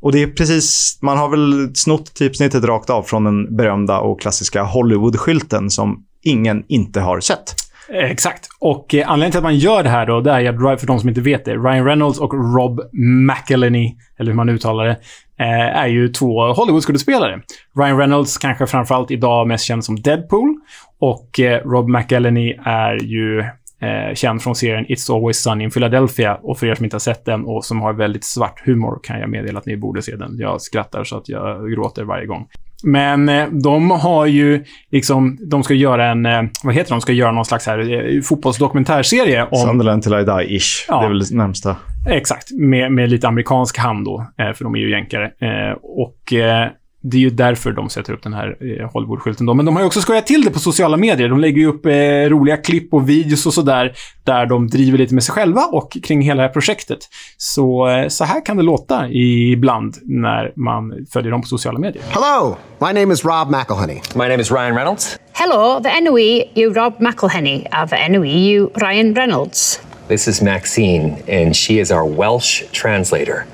Och det är precis, man har väl snott typsnittet rakt av från den berömda och klassiska Hollywood-skylten som ingen inte har sett. Eh, exakt. Och eh, anledningen till att man gör det här då, det är att, för de som inte vet det, Ryan Reynolds och Rob McElhenney, eller hur man uttalar det, eh, är ju två Hollywood-skådespelare. Ryan Reynolds kanske framförallt idag mest känd som Deadpool. Och eh, Rob McElhenney är ju eh, känd från serien It's Always Sunny in Philadelphia. Och för er som inte har sett den och som har väldigt svart humor kan jag meddela att ni borde se den. Jag skrattar så att jag gråter varje gång. Men eh, de har ju liksom, de ska göra en, eh, vad heter de, de ska göra någon slags här eh, fotbollsdokumentärserie om, Sunderland till I die-ish. Ja. Det är väl det närmsta. exakt, med, med lite amerikansk hand då, eh, för de är ju jänkare. Eh, och det är ju därför de sätter upp den här eh, Hollywood-skylten. Då. Men de har ju också skojat till det på sociala medier. De lägger ju upp eh, roliga klipp och videos och sådär, där de driver lite med sig själva och kring hela det här projektet. Så, eh, så här kan det låta ibland när man följer dem på sociala medier. Hello, my name is Rob McElhenney. My name is Ryan Reynolds. Hello, the NOE, you Rob McElhenney, of the NOE, you Ryan Reynolds. This is Maxine, and she is our Welsh translator.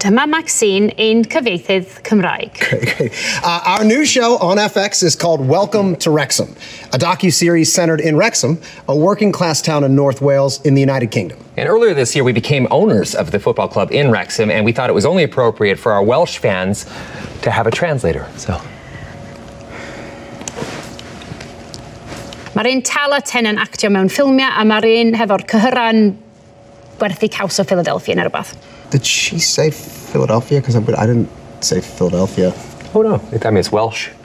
Dyma Maxine, ein cyfieithydd Cymraeg. *laughs* Uh, our new show on FX is called Welcome to Wrexham, a docu-series centered in Wrexham, a working class town in North Wales in the United Kingdom. And earlier this year, we became owners of the football club in Wrexham, and we thought it was only appropriate for our Welsh fans to have a translator. So. Mae'r un tala ten yn actio mewn ffilmiau a mae'r un hefo'r cyhyran werthu caws o Philadelphia neu rhywbeth. Did she say Philadelphia? Because I didn't say Philadelphia. Oh no, I mean it's Welsh. *laughs*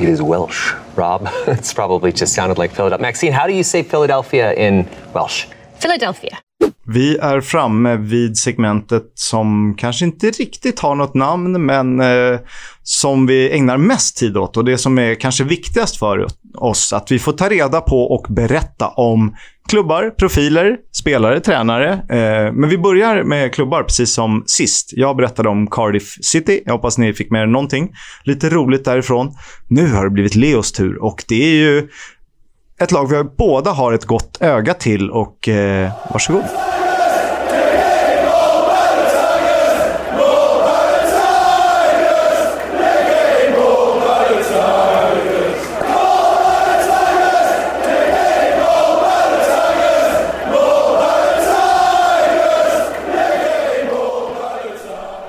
It is Welsh, Rob. *laughs* it's probably just sounded like Philadelphia. Maxine, how do you say Philadelphia in Welsh? Philadelphia. Vi är framme vid segmentet som kanske inte riktigt har något namn, men eh, som vi ägnar mest tid åt och det som är kanske viktigast för oss, att vi får ta reda på och berätta om klubbar, profiler, spelare, tränare. Eh, men vi börjar med klubbar, precis som sist. Jag berättade om Cardiff City. Jag hoppas ni fick med er någonting. Lite roligt därifrån. Nu har det blivit Leos tur och det är ju ett lag vi båda har ett gott öga till och eh, varsågod.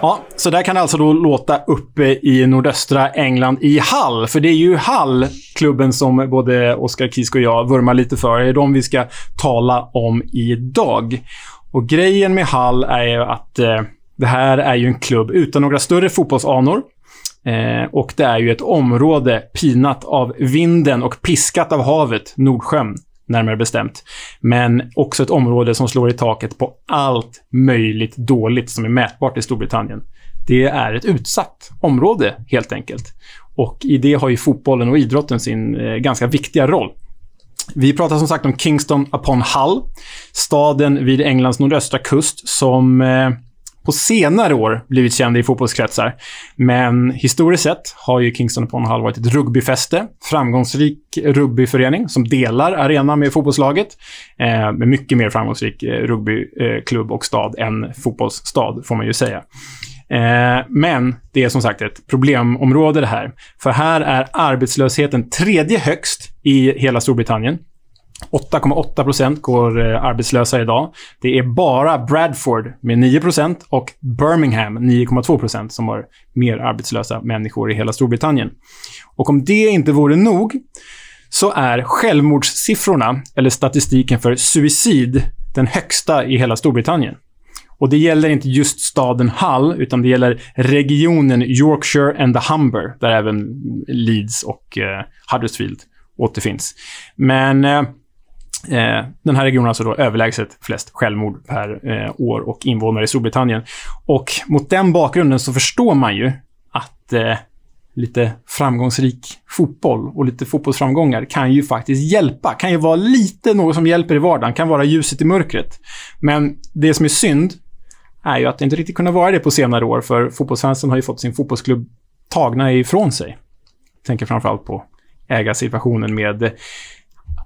Ja, så där kan det alltså då låta uppe i nordöstra England i Hall. För det är ju Hall, klubben som både Oskar Kisk och jag vurmar lite för. Det är de vi ska tala om idag. Och grejen med Hall är ju att eh, det här är ju en klubb utan några större fotbollsanor. Eh, och det är ju ett område pinat av vinden och piskat av havet, Nordsjön närmare bestämt. Men också ett område som slår i taket på allt möjligt dåligt som är mätbart i Storbritannien. Det är ett utsatt område, helt enkelt. Och i det har ju fotbollen och idrotten sin eh, ganska viktiga roll. Vi pratar som sagt om Kingston upon Hull, staden vid Englands nordöstra kust som eh, på senare år blivit känd i fotbollskretsar. Men historiskt sett har ju Kingston upon Hull varit ett rugbyfäste. Framgångsrik rugbyförening som delar arena med fotbollslaget. Eh, med mycket mer framgångsrik eh, rugbyklubb och stad än fotbollsstad, får man ju säga. Eh, men det är som sagt ett problemområde det här. För här är arbetslösheten tredje högst i hela Storbritannien. 8,8 procent går eh, arbetslösa idag. Det är bara Bradford med 9 procent och Birmingham 9,2 procent som har mer arbetslösa människor i hela Storbritannien. Och om det inte vore nog så är självmordssiffrorna, eller statistiken för suicid, den högsta i hela Storbritannien. Och det gäller inte just staden Hull, utan det gäller regionen Yorkshire and the Humber, där även Leeds och eh, Huddersfield återfinns. Men eh, Eh, den här regionen har alltså då överlägset flest självmord per eh, år och invånare i Storbritannien. Och mot den bakgrunden så förstår man ju att eh, lite framgångsrik fotboll och lite fotbollsframgångar kan ju faktiskt hjälpa. Kan ju vara lite något som hjälper i vardagen, kan vara ljuset i mörkret. Men det som är synd är ju att det inte riktigt kunnat vara det på senare år, för fotbollsfansen har ju fått sin fotbollsklubb tagna ifrån sig. Jag tänker framförallt på ägarsituationen med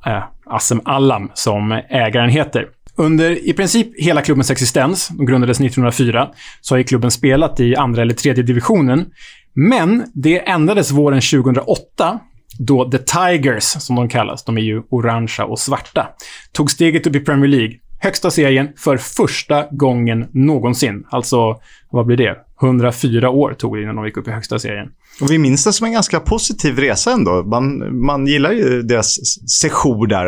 eh, Assem Allam som ägaren heter. Under i princip hela klubbens existens, de grundades 1904, så har ju klubben spelat i andra eller tredje divisionen. Men det ändrades våren 2008 då The Tigers, som de kallas, de är ju orangea och svarta, tog steget upp i Premier League. Högsta serien för första gången någonsin. Alltså, vad blir det? 104 år tog det innan de gick upp i högsta serien. Och vi minns det som en ganska positiv resa ändå. Man, man gillar ju deras session där,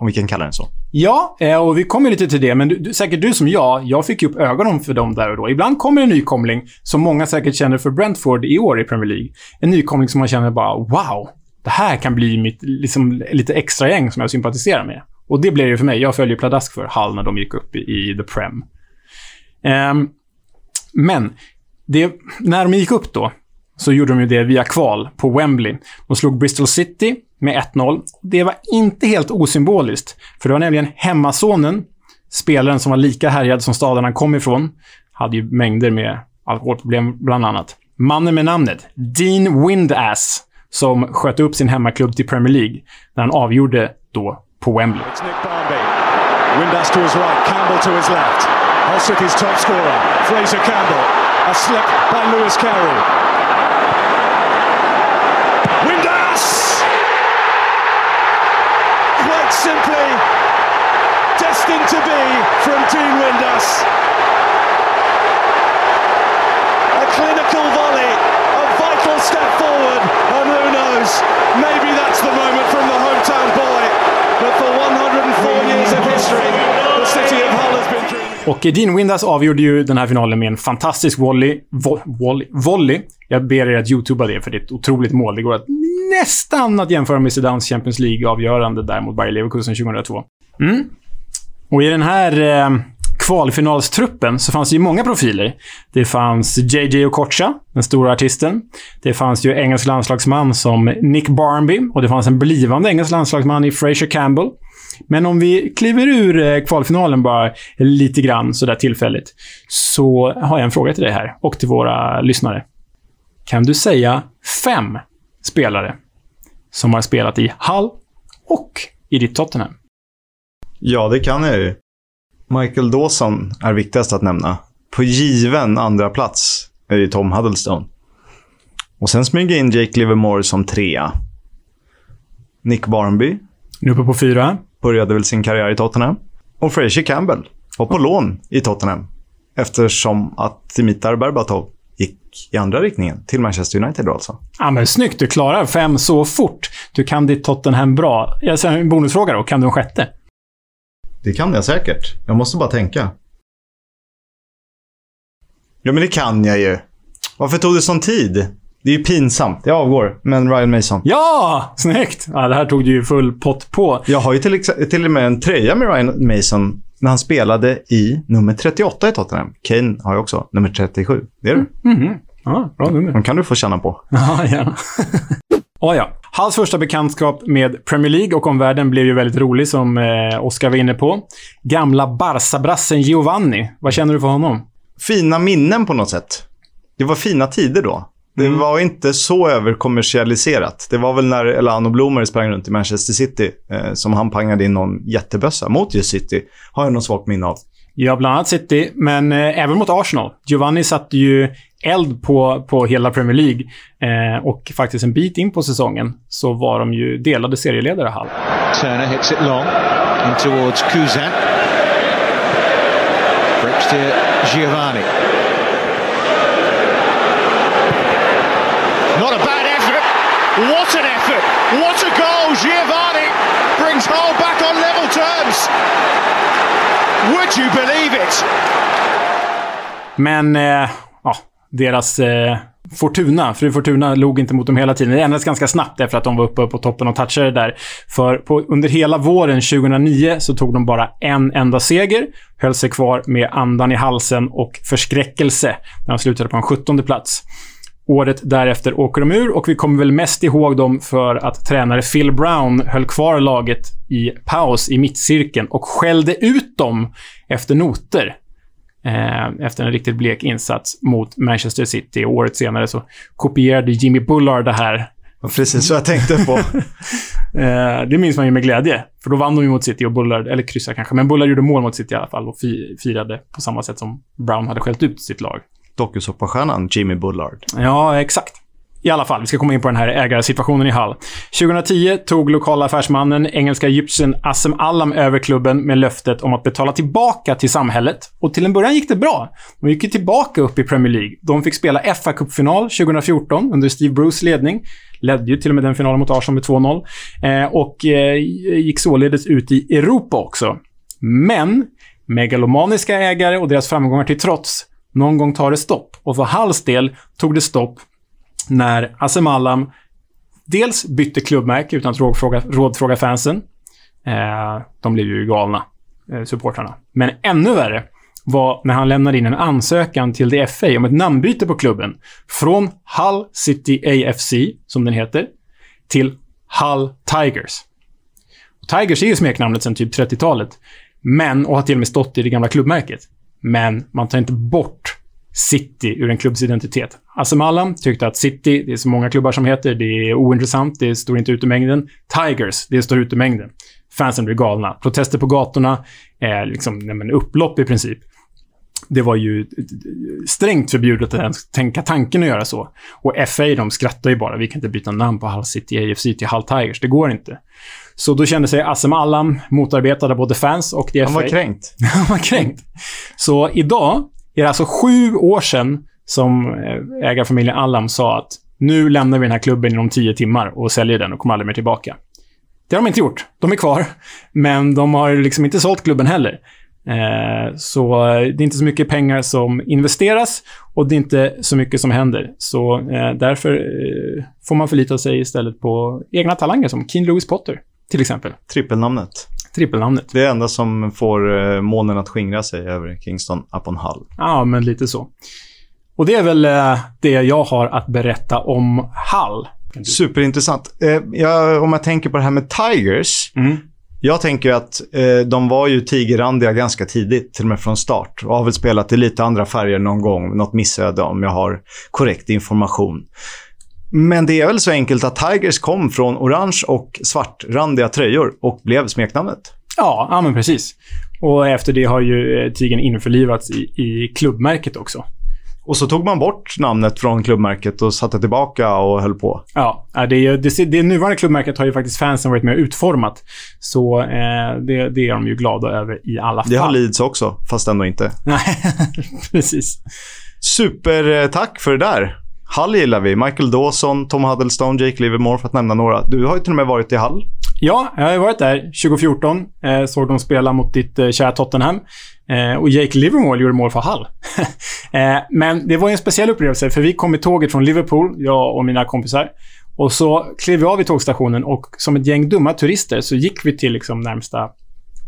om vi kan kalla den så. Ja, eh, och vi kommer lite till det, men du, säkert du som jag, jag fick ju upp ögonen för dem där och då. Ibland kommer en nykomling, som många säkert känner för Brentford i år i Premier League. En nykomling som man känner bara “Wow, det här kan bli mitt liksom, lite extra gäng som jag sympatiserar med”. Och det blev det för mig. Jag följer pladask för Hull när de gick upp i, The Prem. Ehm, men, det, när de gick upp då, så gjorde de ju det via kval på Wembley. De slog Bristol City med 1-0. Det var inte helt osymboliskt, för det var nämligen hemmasonen, spelaren som var lika härjad som staden han kom ifrån, hade ju mängder med alkoholproblem bland annat. Mannen med namnet, Dean Windass, som sköt upp sin hemmaklubb till Premier League när han avgjorde då på Wembley. It's Nick Barnby. Windass to his right, Campbell to his left. Hull City's top scorer, Fraser Campbell. A slip by Lewis Carey. Och Dean Windass avgjorde ju den här finalen med en fantastisk volley. Vo volley, volley. Jag ber er att youtuba det, för det är ett otroligt mål. Det går att nästan att jämföra med Zidans Champions League-avgörande där mot Bayer Leverkusen 2002. Mm. Och i den här eh, kvalfinalstruppen så fanns det ju många profiler. Det fanns JJ Okocha, den stora artisten. Det fanns ju engelsk landslagsman som Nick Barnby och det fanns en blivande engelsk landslagsman i Fraser Campbell. Men om vi kliver ur eh, kvalfinalen bara lite grann sådär tillfälligt, så har jag en fråga till dig här och till våra lyssnare. Kan du säga fem spelare som har spelat i Hull och i ditt Tottenham? Ja, det kan jag ju. Michael Dawson är viktigast att nämna. På given andra plats är ju Tom Huddlestone. Och sen smyger in Jake Livermore som trea. Nick Barnby Nu uppe på fyra. Började väl sin karriär i Tottenham. Och Fraser Campbell var på lån i Tottenham. Eftersom att Dimitar Berbatov gick i andra riktningen, till Manchester United då alltså. Ja, men snyggt. Du klarar fem så fort. Du kan ditt Tottenham bra. Jag säger en bonusfråga då. Kan du en sjätte? Det kan jag säkert. Jag måste bara tänka. Ja, men det kan jag ju. Varför tog det sån tid? Det är ju pinsamt. Jag avgår. Men Ryan Mason. Ja! Snyggt! Ja, det här tog du ju full pott på. Jag har ju till, till och med en tröja med Ryan Mason när han spelade i nummer 38 i Tottenham. Kane har ju också nummer 37. Det är du. Ja, bra nummer. Den kan du få känna på. *laughs* Ja, gärna. oh, ja. *laughs* Halls första bekantskap med Premier League och omvärlden blev ju väldigt rolig, som eh, Oskar var inne på. Gamla Barca-brassen Giovanni. Vad känner du för honom? Fina minnen på något sätt. Det var fina tider då. Det var inte så överkommersialiserat. Det var väl när Elano Blommer sprang runt i Manchester City eh, som han pangade in någon jättebössa mot just City. Har jag något svagt minne av. Ja, bland annat City, men eh, även mot Arsenal. Giovanni satte ju eld på, på hela Premier League. Eh, och faktiskt en bit in på säsongen så var de ju delade serieledare, Hall. Turner hits it long in towards Kuzan. Breaks to Giovanni. Not a bad effort. What an effort. What a goal. Giovanni brings Hull back on level terms. Would you believe it? Men, eh, ja, deras eh, Fortuna, fru Fortuna log inte mot dem hela tiden. Det ändrades ganska snabbt efter att de var uppe på toppen och touchade där. För på, under hela våren 2009 så tog de bara en enda seger, höll sig kvar med andan i halsen och förskräckelse när de slutade på en 17 plats. Året därefter åker de ur och vi kommer väl mest ihåg dem för att tränare Phil Brown höll kvar laget i paus i mittcirkeln och skällde ut dem efter noter. Eh, efter en riktigt blek insats mot Manchester City. Året senare så kopierade Jimmy Bullard det här. Precis så jag tänkte på. *laughs* Eh, det minns man ju med glädje. För då vann de ju mot City och Bullard, eller kryssade kanske, men Bullard gjorde mål mot City i alla fall och fi, firade på samma sätt som Brown hade skällt ut sitt lag. Dokusåpastjärnan Jimmy Bullard. Ja, exakt. I alla fall, vi ska komma in på den här ägarsituationen i Hall. 2010 tog lokala affärsmannen, engelska egyptiern Assem Allam över klubben med löftet om att betala tillbaka till samhället. Och till en början gick det bra. De gick ju tillbaka upp i Premier League. De fick spela fa Cup-final 2014 under Steve Bruce ledning. Ledde ju till och med den finalen mot Arsenal med 2-0. Eh, och eh, gick således ut i Europa också. Men, megalomaniska ägare och deras framgångar till trots, någon gång tar det stopp. Och för Halls del tog det stopp när Assem Allam dels bytte klubbmärke utan att rådfråga, rådfråga fansen Eh, de blev ju galna, eh, supportrarna. Men ännu värre var när han lämnade in en ansökan till DFA om ett namnbyte på klubben. Från Hull City AFC, som den heter, till Hull Tigers. Tigers är ju smeknamnet sedan typ 30-talet. Men, och har till och med stått i det gamla klubbmärket. Men man tar inte bort City ur en klubbs identitet. Asim Allam tyckte att City, det är så många klubbar som heter, det är ointressant, det står inte ut i mängden. Tigers, det står ut i mängden. Fansen blir galna. Protester på gatorna, eh, liksom, nej, upplopp i princip. Det var ju eh, strängt förbjudet att ens tänka tanken att göra så. Och FA, de skrattar ju bara. Vi kan inte byta namn på Hull City AFC till Hull Tigers. Det går inte. Så då kände sig Assem Allam motarbetad av både fans och DFA. Han var kränkt. *laughs* Han var kränkt. Så idag är det alltså sju år sedan som eh, ägarfamiljen Allam sa att nu lämnar vi den här klubben inom tio timmar och säljer den och kommer aldrig mer tillbaka. Det har de inte gjort. De är kvar. Men de har liksom inte sålt klubben heller. Eh, så det är inte så mycket pengar som investeras och det är inte så mycket som händer. Så eh, därför eh, får man förlita sig istället på egna talanger som Keen Lewis Potter, till exempel. Trippelnamnet. Trippelnamnet. Det är det enda som får eh, molnen att skingra sig över Kingston upon Hull. Ja, men lite så. Och det är väl eh, det jag har att berätta om Hull. Superintressant. Eh, jag, om jag tänker på det här med Tigers. Mm. Jag tänker att eh, de var ju tigerrandiga ganska tidigt, till och med från start. Och har väl spelat i lite andra färger någon gång. Något missöde om jag har korrekt information. Men det är väl så enkelt att Tigers kom från orange och svartrandiga tröjor och blev smeknamnet. Ja, ja men precis. Och efter det har ju eh, tigern införlivats i, i klubbmärket också. Och så tog man bort namnet från klubbmärket och satte tillbaka och höll på. Ja, det, är det, det nuvarande klubbmärket har ju faktiskt fansen varit med och utformat. Så eh, det, det är de ju glada över i alla fall. Det har Leeds också, fast ändå inte. *laughs* Nej, *laughs* precis. Supertack för det där. Hull gillar vi. Michael Dawson, Tom Huddlestone, Jake Livermore för att nämna några. Du har ju till och med varit i Hull. Ja, jag har varit där 2014. Eh, såg dem spela mot ditt eh, kära Tottenham. Eh, och Jake Livermore gjorde mål för Hull. *laughs* eh, men det var en speciell upplevelse, för vi kom i tåget från Liverpool, jag och mina kompisar. Och så klev vi av i tågstationen och som ett gäng dumma turister så gick vi till liksom närmsta,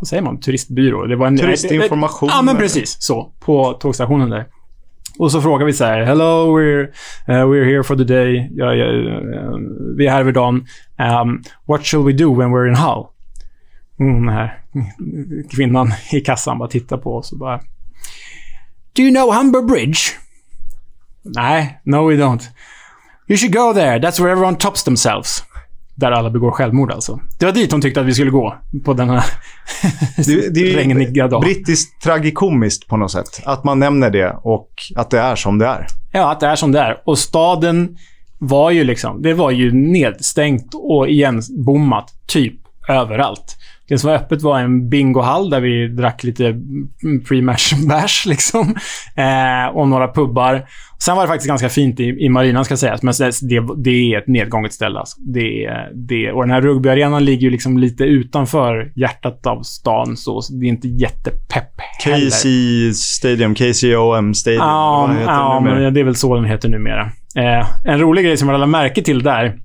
vad säger man, turistbyrå. Det var en, Turistinformation. Ja, men precis. Så. På tågstationen där. Och så frågar vi så här, Hello, we're, uh, we're here for the day. Ja, ja, uh, vi är här över dagen. Um, what shall we do when we're in Hull? Mm, den här kvinnan i kassan bara tittar på oss och bara... Do you know Humber Bridge? Nej, no we don't. You should go there. That's where everyone tops themselves. Där alla begår självmord alltså. Det var dit hon tyckte att vi skulle gå. På den här Det, det regniga dagen. brittiskt tragikomiskt på något sätt. Att man nämner det och att det är som det är. Ja, att det är som det är. Och staden var ju liksom, det var ju nedstängt och igenbommat typ överallt. Det som var öppet var en bingohall där vi drack lite pre-match *laughs* bash liksom. Eh, och några pubbar. Sen var det faktiskt ganska fint i, i marinan ska sägas, men det, det är ett nedgånget ställe. Alltså. Det, det, och den här rugbyarenan ligger ju liksom lite utanför hjärtat av stan, så så det är inte jättepepp heller. KC Stadium, KCOM Stadium. Ja, ja men det är väl så den heter numera. Eh, en rolig grej som jag lade märke till där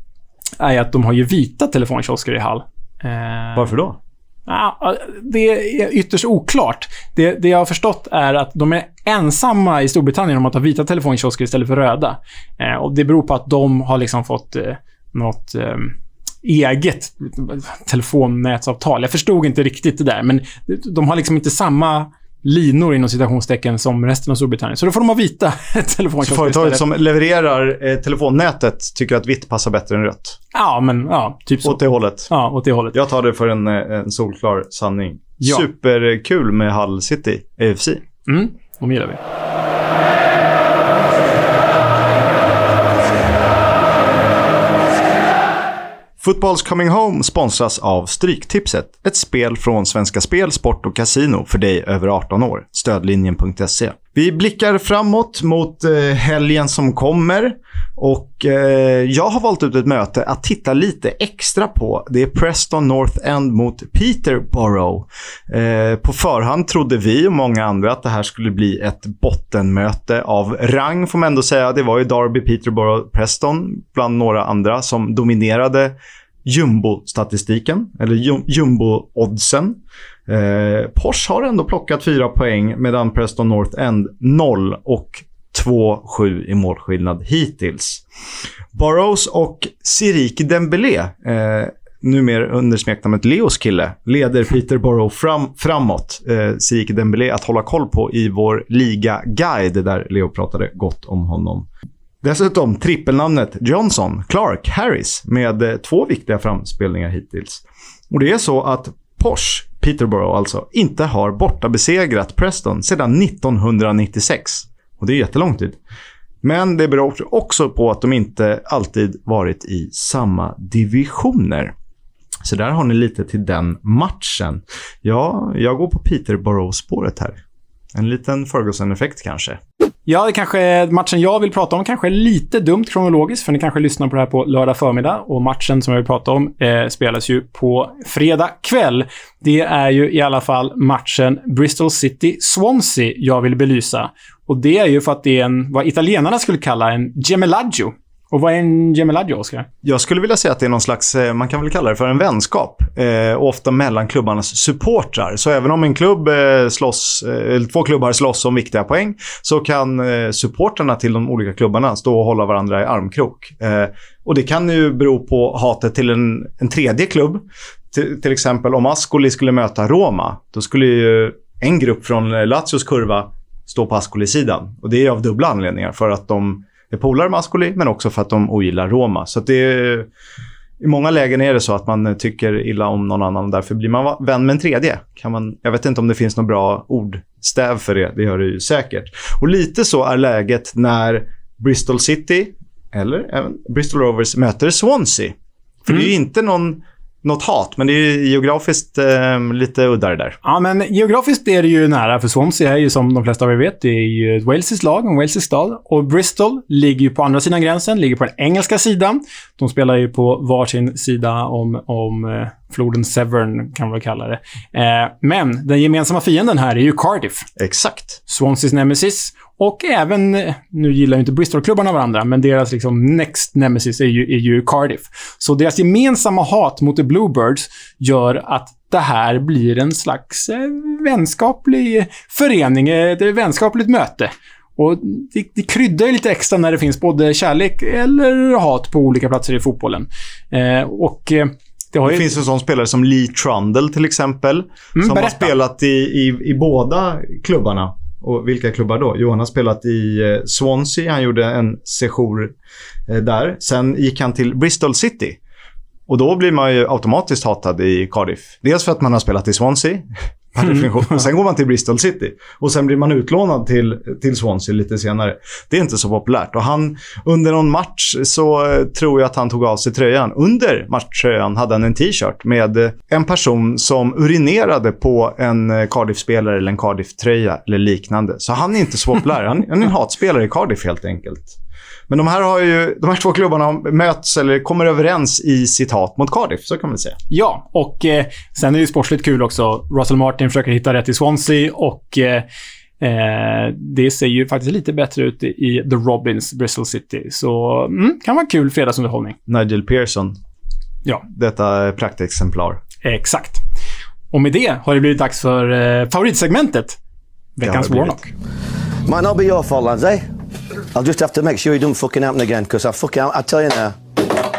är att de har ju vita telefonkiosker i Hall. Eh, Varför då? Det är ytterst oklart. Det, det jag har förstått är att de är ensamma i Storbritannien om att ha vita telefonkiosker istället för röda. Eh, och det beror på att de har liksom fått eh, något eh, eget telefonnätsavtal. Jag förstod inte riktigt det där, men de har liksom inte samma linor inom citationstecken som resten av Storbritannien. Så då får de ha vita *laughs* Så telefonkiosker företaget istället. som levererar eh, telefonnätet tycker att vitt passar bättre än rött. Ja, men ja, typ så. Åt det hållet. Ja, åt det hållet. Jag tar det för en, eh, en solklar sanning. Ja. Superkul med Hull City, AFC. Mm, de gillar vi. Footballs Coming Home sponsras av Stryktipset. Ett spel från Svenska Spel, Sport och Casino för dig över 18 år. Stödlinjen.se. Vi blickar framåt mot eh, helgen som kommer. Och eh, jag har valt ut ett möte att titta lite extra på. Det är Preston North End mot Peterborough. Eh, på förhand trodde vi och många andra att det här skulle bli ett bottenmöte av rang, får man ändå säga. Det var ju Derby, Peterborough, Preston bland några andra som dominerade jumbo-statistiken, eller jumbo-oddsen. Eh, Porsche har ändå plockat fyra poäng medan Preston North End 0 och 2-7 i målskillnad hittills. Burrows och Sirik Dembélé, eh, numera under smeknamnet Leos kille, leder Peter Burrow fram, framåt. Eh, Sirik Dembélé att hålla koll på i vår liga-guide där Leo pratade gott om honom. Dessutom trippelnamnet Johnson, Clark, Harris med eh, två viktiga framspelningar hittills. Och det är så att Porsche, Peterborough alltså, inte har borta besegrat Preston sedan 1996. Och det är jättelång tid. Men det beror också på att de inte alltid varit i samma divisioner. Så där har ni lite till den matchen. Ja, jag går på Peterborough-spåret här. En liten Ferguson-effekt kanske. Ja, det kanske matchen jag vill prata om kanske är lite dumt kronologiskt, för ni kanske lyssnar på det här på lördag förmiddag. Och matchen som jag vill prata om eh, spelas ju på fredag kväll. Det är ju i alla fall matchen Bristol City-Swansea jag vill belysa. Och det är ju för att det är en, vad italienarna skulle kalla en gemelaggio. Och vad är en gemeladjo, Oskar? Jag skulle vilja säga att det är någon slags, eh, man kan väl kalla det för en vänskap. Eh, ofta mellan klubbarnas supportrar. Så även om en klubb eh, slåss, eh, två klubbar slåss om viktiga poäng, så kan eh, supportrarna till de olika klubbarna stå och hålla varandra i armkrok. Eh, och det kan ju bero på hatet till en, en tredje klubb. Till, till exempel om Ascoli skulle möta Roma, då skulle ju en grupp från eh, Lazios kurva stå på Ascoli-sidan. Och det är av dubbla anledningar. För att de polare med Ascoli, men också för att de ogillar Roma. Så det är, I många lägen är det så att man tycker illa om någon annan och därför blir man vän med en tredje. Kan man, jag vet inte om det finns något bra ordstäv för det. Det gör det ju säkert. Och lite så är läget när Bristol City, eller även Bristol Rovers, möter Swansea. För det är ju inte någon, något hat, men det är geografiskt eh, lite udda det där. Ja, men geografiskt är det ju nära, för Swansea är ju som de flesta av er vet, det är ju ett walesiskt lag, en walesisk stad. Och Bristol ligger ju på andra sidan gränsen, ligger på den engelska sidan. De spelar ju på varsin sida om, om eh, floden Severn, kan man väl kalla det. Eh, men den gemensamma fienden här är ju Cardiff. Exakt. Swanseas nemesis. Och även, nu gillar ju inte Bristol-klubbarna varandra, men deras liksom next nemesis är ju, är ju Cardiff. Så deras gemensamma hat mot the Bluebirds gör att det här blir en slags eh, vänskaplig förening, eh, ett vänskapligt möte. Och det, det kryddar ju lite extra när det finns både kärlek eller hat på olika platser i fotbollen. Eh, och eh, det har Det ju... finns en sån spelare som Lee Trundle till exempel. som har berätta. spelat i, i, i båda klubbarna. Och vilka klubbar då? Jo, han har spelat i eh, Swansea. Han gjorde en sejour eh, där. Sen gick han till Bristol City. Och då blir man ju automatiskt hatad i Cardiff. Dels för att man har spelat i Swansea per definition. Och *laughs* sen går man till Bristol City. Och sen blir man utlånad till, till Swansea lite senare. Det är inte så populärt. Och han, under någon match så eh, tror jag att han tog av sig tröjan. Under matchtröjan hade han en t-shirt med eh, en person som urinerade på en eh, Cardiff-spelare eller en Cardiff-tröja eller liknande. Så han är inte så populär. Han, han är en hatspelare i Cardiff helt enkelt. Men de här, har ju, de här två klubbarna möts eller kommer överens i sitt hat mot Cardiff, så kan man säga. Ja, och eh, sen är det ju sportsligt kul också. Russell Martin försöker hitta rätt i Swansea och eh, eh, det ser ju faktiskt lite bättre ut i The Robins, Bristol City. Så mm, kan vara kul fredagsunderhållning. Nigel Pearson, Ja, detta praktexemplar. exakt. Och med det har det blivit dags för eh, favoritsegmentet. Veckans Warnock. Might not be your fault, eh? I'll just have to make sure it don't fucking happen again, because I fucking, I tell you now,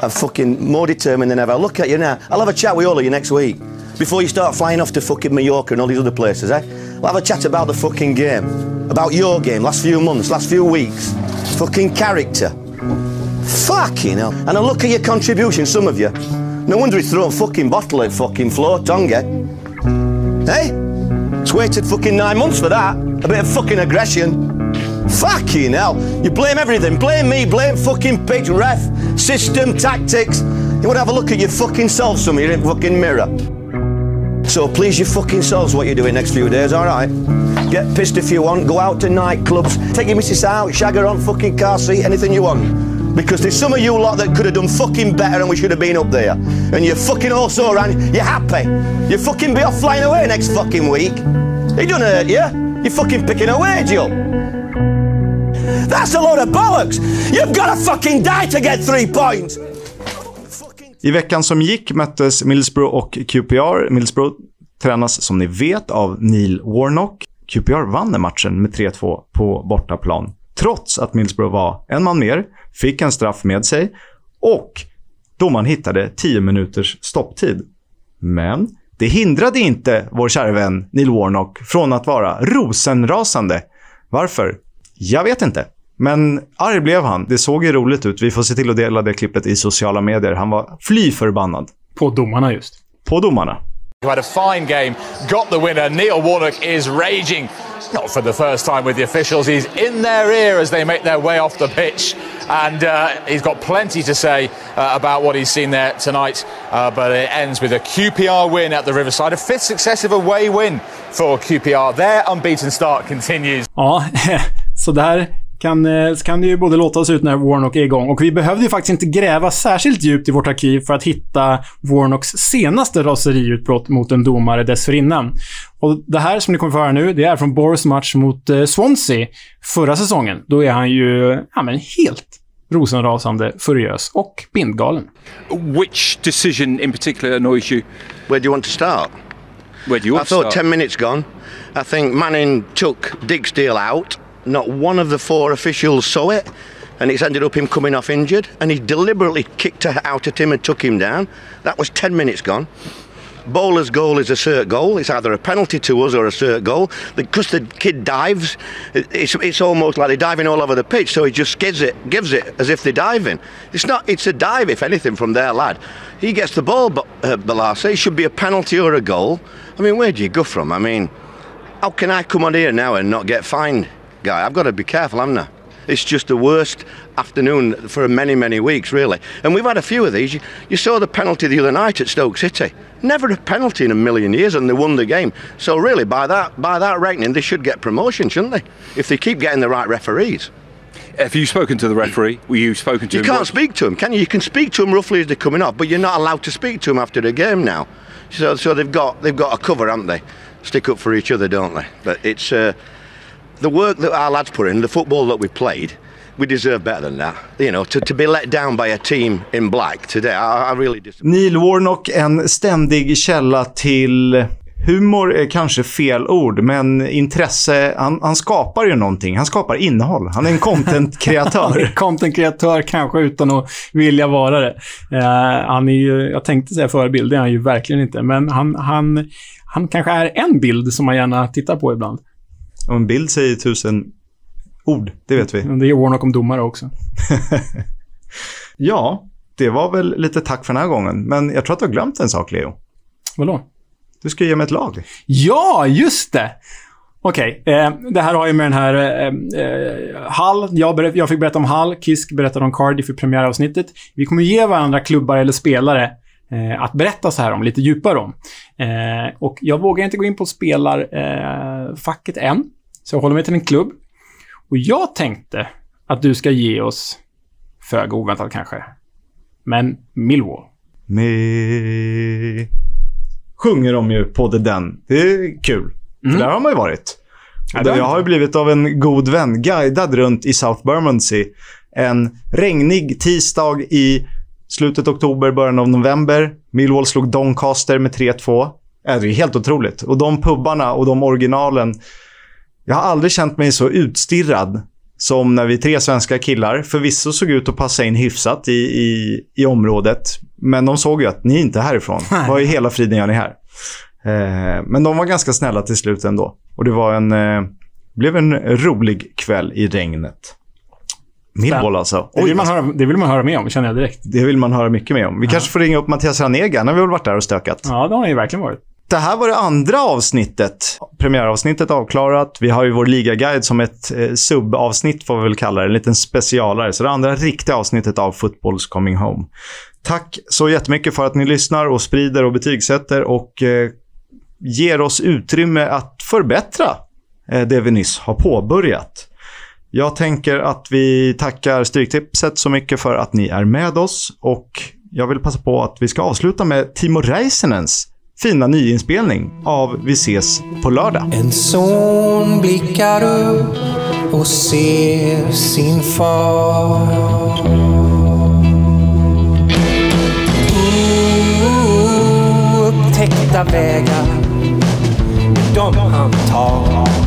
I'm fucking more determined than ever. I'll look at you now. I'll have a chat with all of you next week. Before you start flying off to fucking Mallorca and all these other places, eh? We'll have a chat about the fucking game. About your game, last few months, last few weeks. Fucking character. Fucking hell. And I look at your contribution, some of you. No wonder he's thrown a fucking bottle at fucking floor, Tonga. Hey? It's waited fucking nine months for that. A bit of fucking aggression. Fucking hell. You blame everything. Blame me, blame fucking pitch, ref, system, tactics. You want to have a look at your fucking self, some you in fucking mirror. So please your fucking selves what you're doing next few days, alright? Get pissed if you want, go out to nightclubs, take your missus out, shag her on fucking car seat, anything you want. Because there's some of you lot that could have done fucking better and we should have been up there. And you're fucking also around, you're happy. You fucking be off flying away next fucking week. It don't hurt you. You're fucking picking a wage up. That's a load of bollocks. You've got to fucking die to get three points. I veckan som gick möttes Middlesbrough och QPR. Middlesbrough tränas som ni vet av Neil Warnock. QPR vann den matchen med 3-2 på bortaplan. Trots att Middlesbrough var en man mer, fick en straff med sig och domaren hittade 10 minuters stopptid. Men det hindrade inte vår kära vän Neil Warnock från att vara rosenrasande. Varför? Jag vet inte. Men arg blev han. Det såg ju roligt ut. Vi får se till att dela det klippet i sociala medier. Han var fly förbannad. På domarna just. På domarna. who had a fine game, got the winner. Neil Warnock is raging, not for the first time with the officials. He's in their ear as they make their way off the pitch, and uh, he's got plenty to say uh, about what he's seen there tonight. Uh, but it ends with a QPR win at the Riverside, a fifth successive away win for QPR. Their unbeaten start continues. Ja, *laughs* så där kan, eh, kan det ju både låta oss ut när Warnock är igång. Och vi behövde ju faktiskt inte gräva särskilt djupt i vårt arkiv för att hitta Warnocks senaste raseriutbrott mot en domare dessförinnan. Och det här som ni kommer få höra nu, det är från Boris match mot eh, Swansea förra säsongen. Då är han ju ja, men helt rosenrasande, furiös och bindgalen. Which decision in particular annoys you? Where do you want to start? Where do you I want to thought start? 10 minutes gone. I think Manning took Diggsdale out. Not one of the four officials saw it. And it's ended up him coming off injured. And he deliberately kicked her out at him and took him down. That was 10 minutes gone. Bowler's goal is a cert goal. It's either a penalty to us or a cert goal. Because the kid dives, it's, it's almost like they're diving all over the pitch. So he just gives it, gives it as if they're diving. It's not. It's a dive, if anything, from their lad. He gets the ball, but uh, Balassi it should be a penalty or a goal. I mean, where do you go from? I mean, how can I come on here now and not get fined, guy? I've got to be careful, haven't I? It's just the worst afternoon for many, many weeks, really. And we've had a few of these. You, you saw the penalty the other night at Stoke City. Never a penalty in a million years, and they won the game. So really, by that by that reckoning, they should get promotion, shouldn't they? If they keep getting the right referees. Have you spoken to the referee? Were you spoken to You him? can't What- speak to him, can you? You can speak to him roughly as they're coming off, but you're not allowed to speak to him after the game now. So, so they've got they've got a cover, haven't they? Stick up for each other, don't they? But it's uh, the work that our lads put in, the football that we played. We deserve better than that. You know, to, to be let down by a team in black today, I, I really dis- Neil Warnock, en ständig källa till humor är kanske fel ord, men intresse. Han, han skapar ju någonting. Han skapar innehåll. Han är en content-kreatör. *laughs* Content-kreatör kanske utan att vilja vara det. Eh, han är ju, jag tänkte säga förebild, det är han ju verkligen inte. Men han, han, han kanske är en bild som man gärna tittar på ibland. Och en bild säger tusen ord, det vet vi. Det är Warnock om domare också. *laughs* Ja, det var väl lite tack för den här gången. Men jag tror att du har glömt en sak, Leo. Vadå? Du ska ge mig ett lag. Ja, just det! Okej, eh, det här har ju med den här eh, eh, Hall. Jag, jag fick berätta om Hall, Kisk berättade om Cardiff i premiäravsnittet. Vi kommer ge varandra klubbar eller spelare eh, att berätta så här om, lite djupare om. Eh, och jag vågar inte gå in på spelarfacket eh, än, så jag håller mig till en klubb. Och jag tänkte att du ska ge oss, föga oväntat kanske, men Millwall. Med... Sjunger de ju på The Den. Det är kul. För där har man ju varit. Ja, jag har ju blivit av en god vän guidad runt i South Bermondsey. En regnig tisdag i slutet av oktober, början av november. Millwall slog Doncaster med 3-2. Äh, Det är helt otroligt. Och de pubbarna och de originalen. Jag har aldrig känt mig så utstirrad som när vi tre svenska killar förvisso såg ut att passa in hyfsat i, i, i området. Men de såg ju att ni är inte härifrån. Vad i hela friden gör ni här? Eh, men de var ganska snälla till slut ändå. Och det var en, eh, blev en rolig kväll i regnet. Millwall alltså. Det Oj, vill, man höra, det vill man höra med om, känner jag direkt. det vill man höra mycket mer om. Vi kanske får ringa upp Mattias Ranega. Han har väl varit där och stökat. Ja, det har han ju verkligen varit. Det här var det andra avsnittet. Premiäravsnittet avklarat. Vi har ju vår ligaguide som ett eh, subavsnitt, får vi väl kalla det. En liten specialare. Så det andra riktiga avsnittet av Football's Coming Home. Tack så jättemycket för att ni lyssnar och sprider och betygsätter och eh, ger oss utrymme att förbättra eh, det vi nyss har påbörjat. Jag tänker att vi tackar Stryktipset så mycket för att ni är med oss och jag vill passa på att vi ska avsluta med Timo Räisänens fina nyinspelning av Vi ses på lördag. En son blickar upp och ser sin far Oupptäckta vägar de han tar.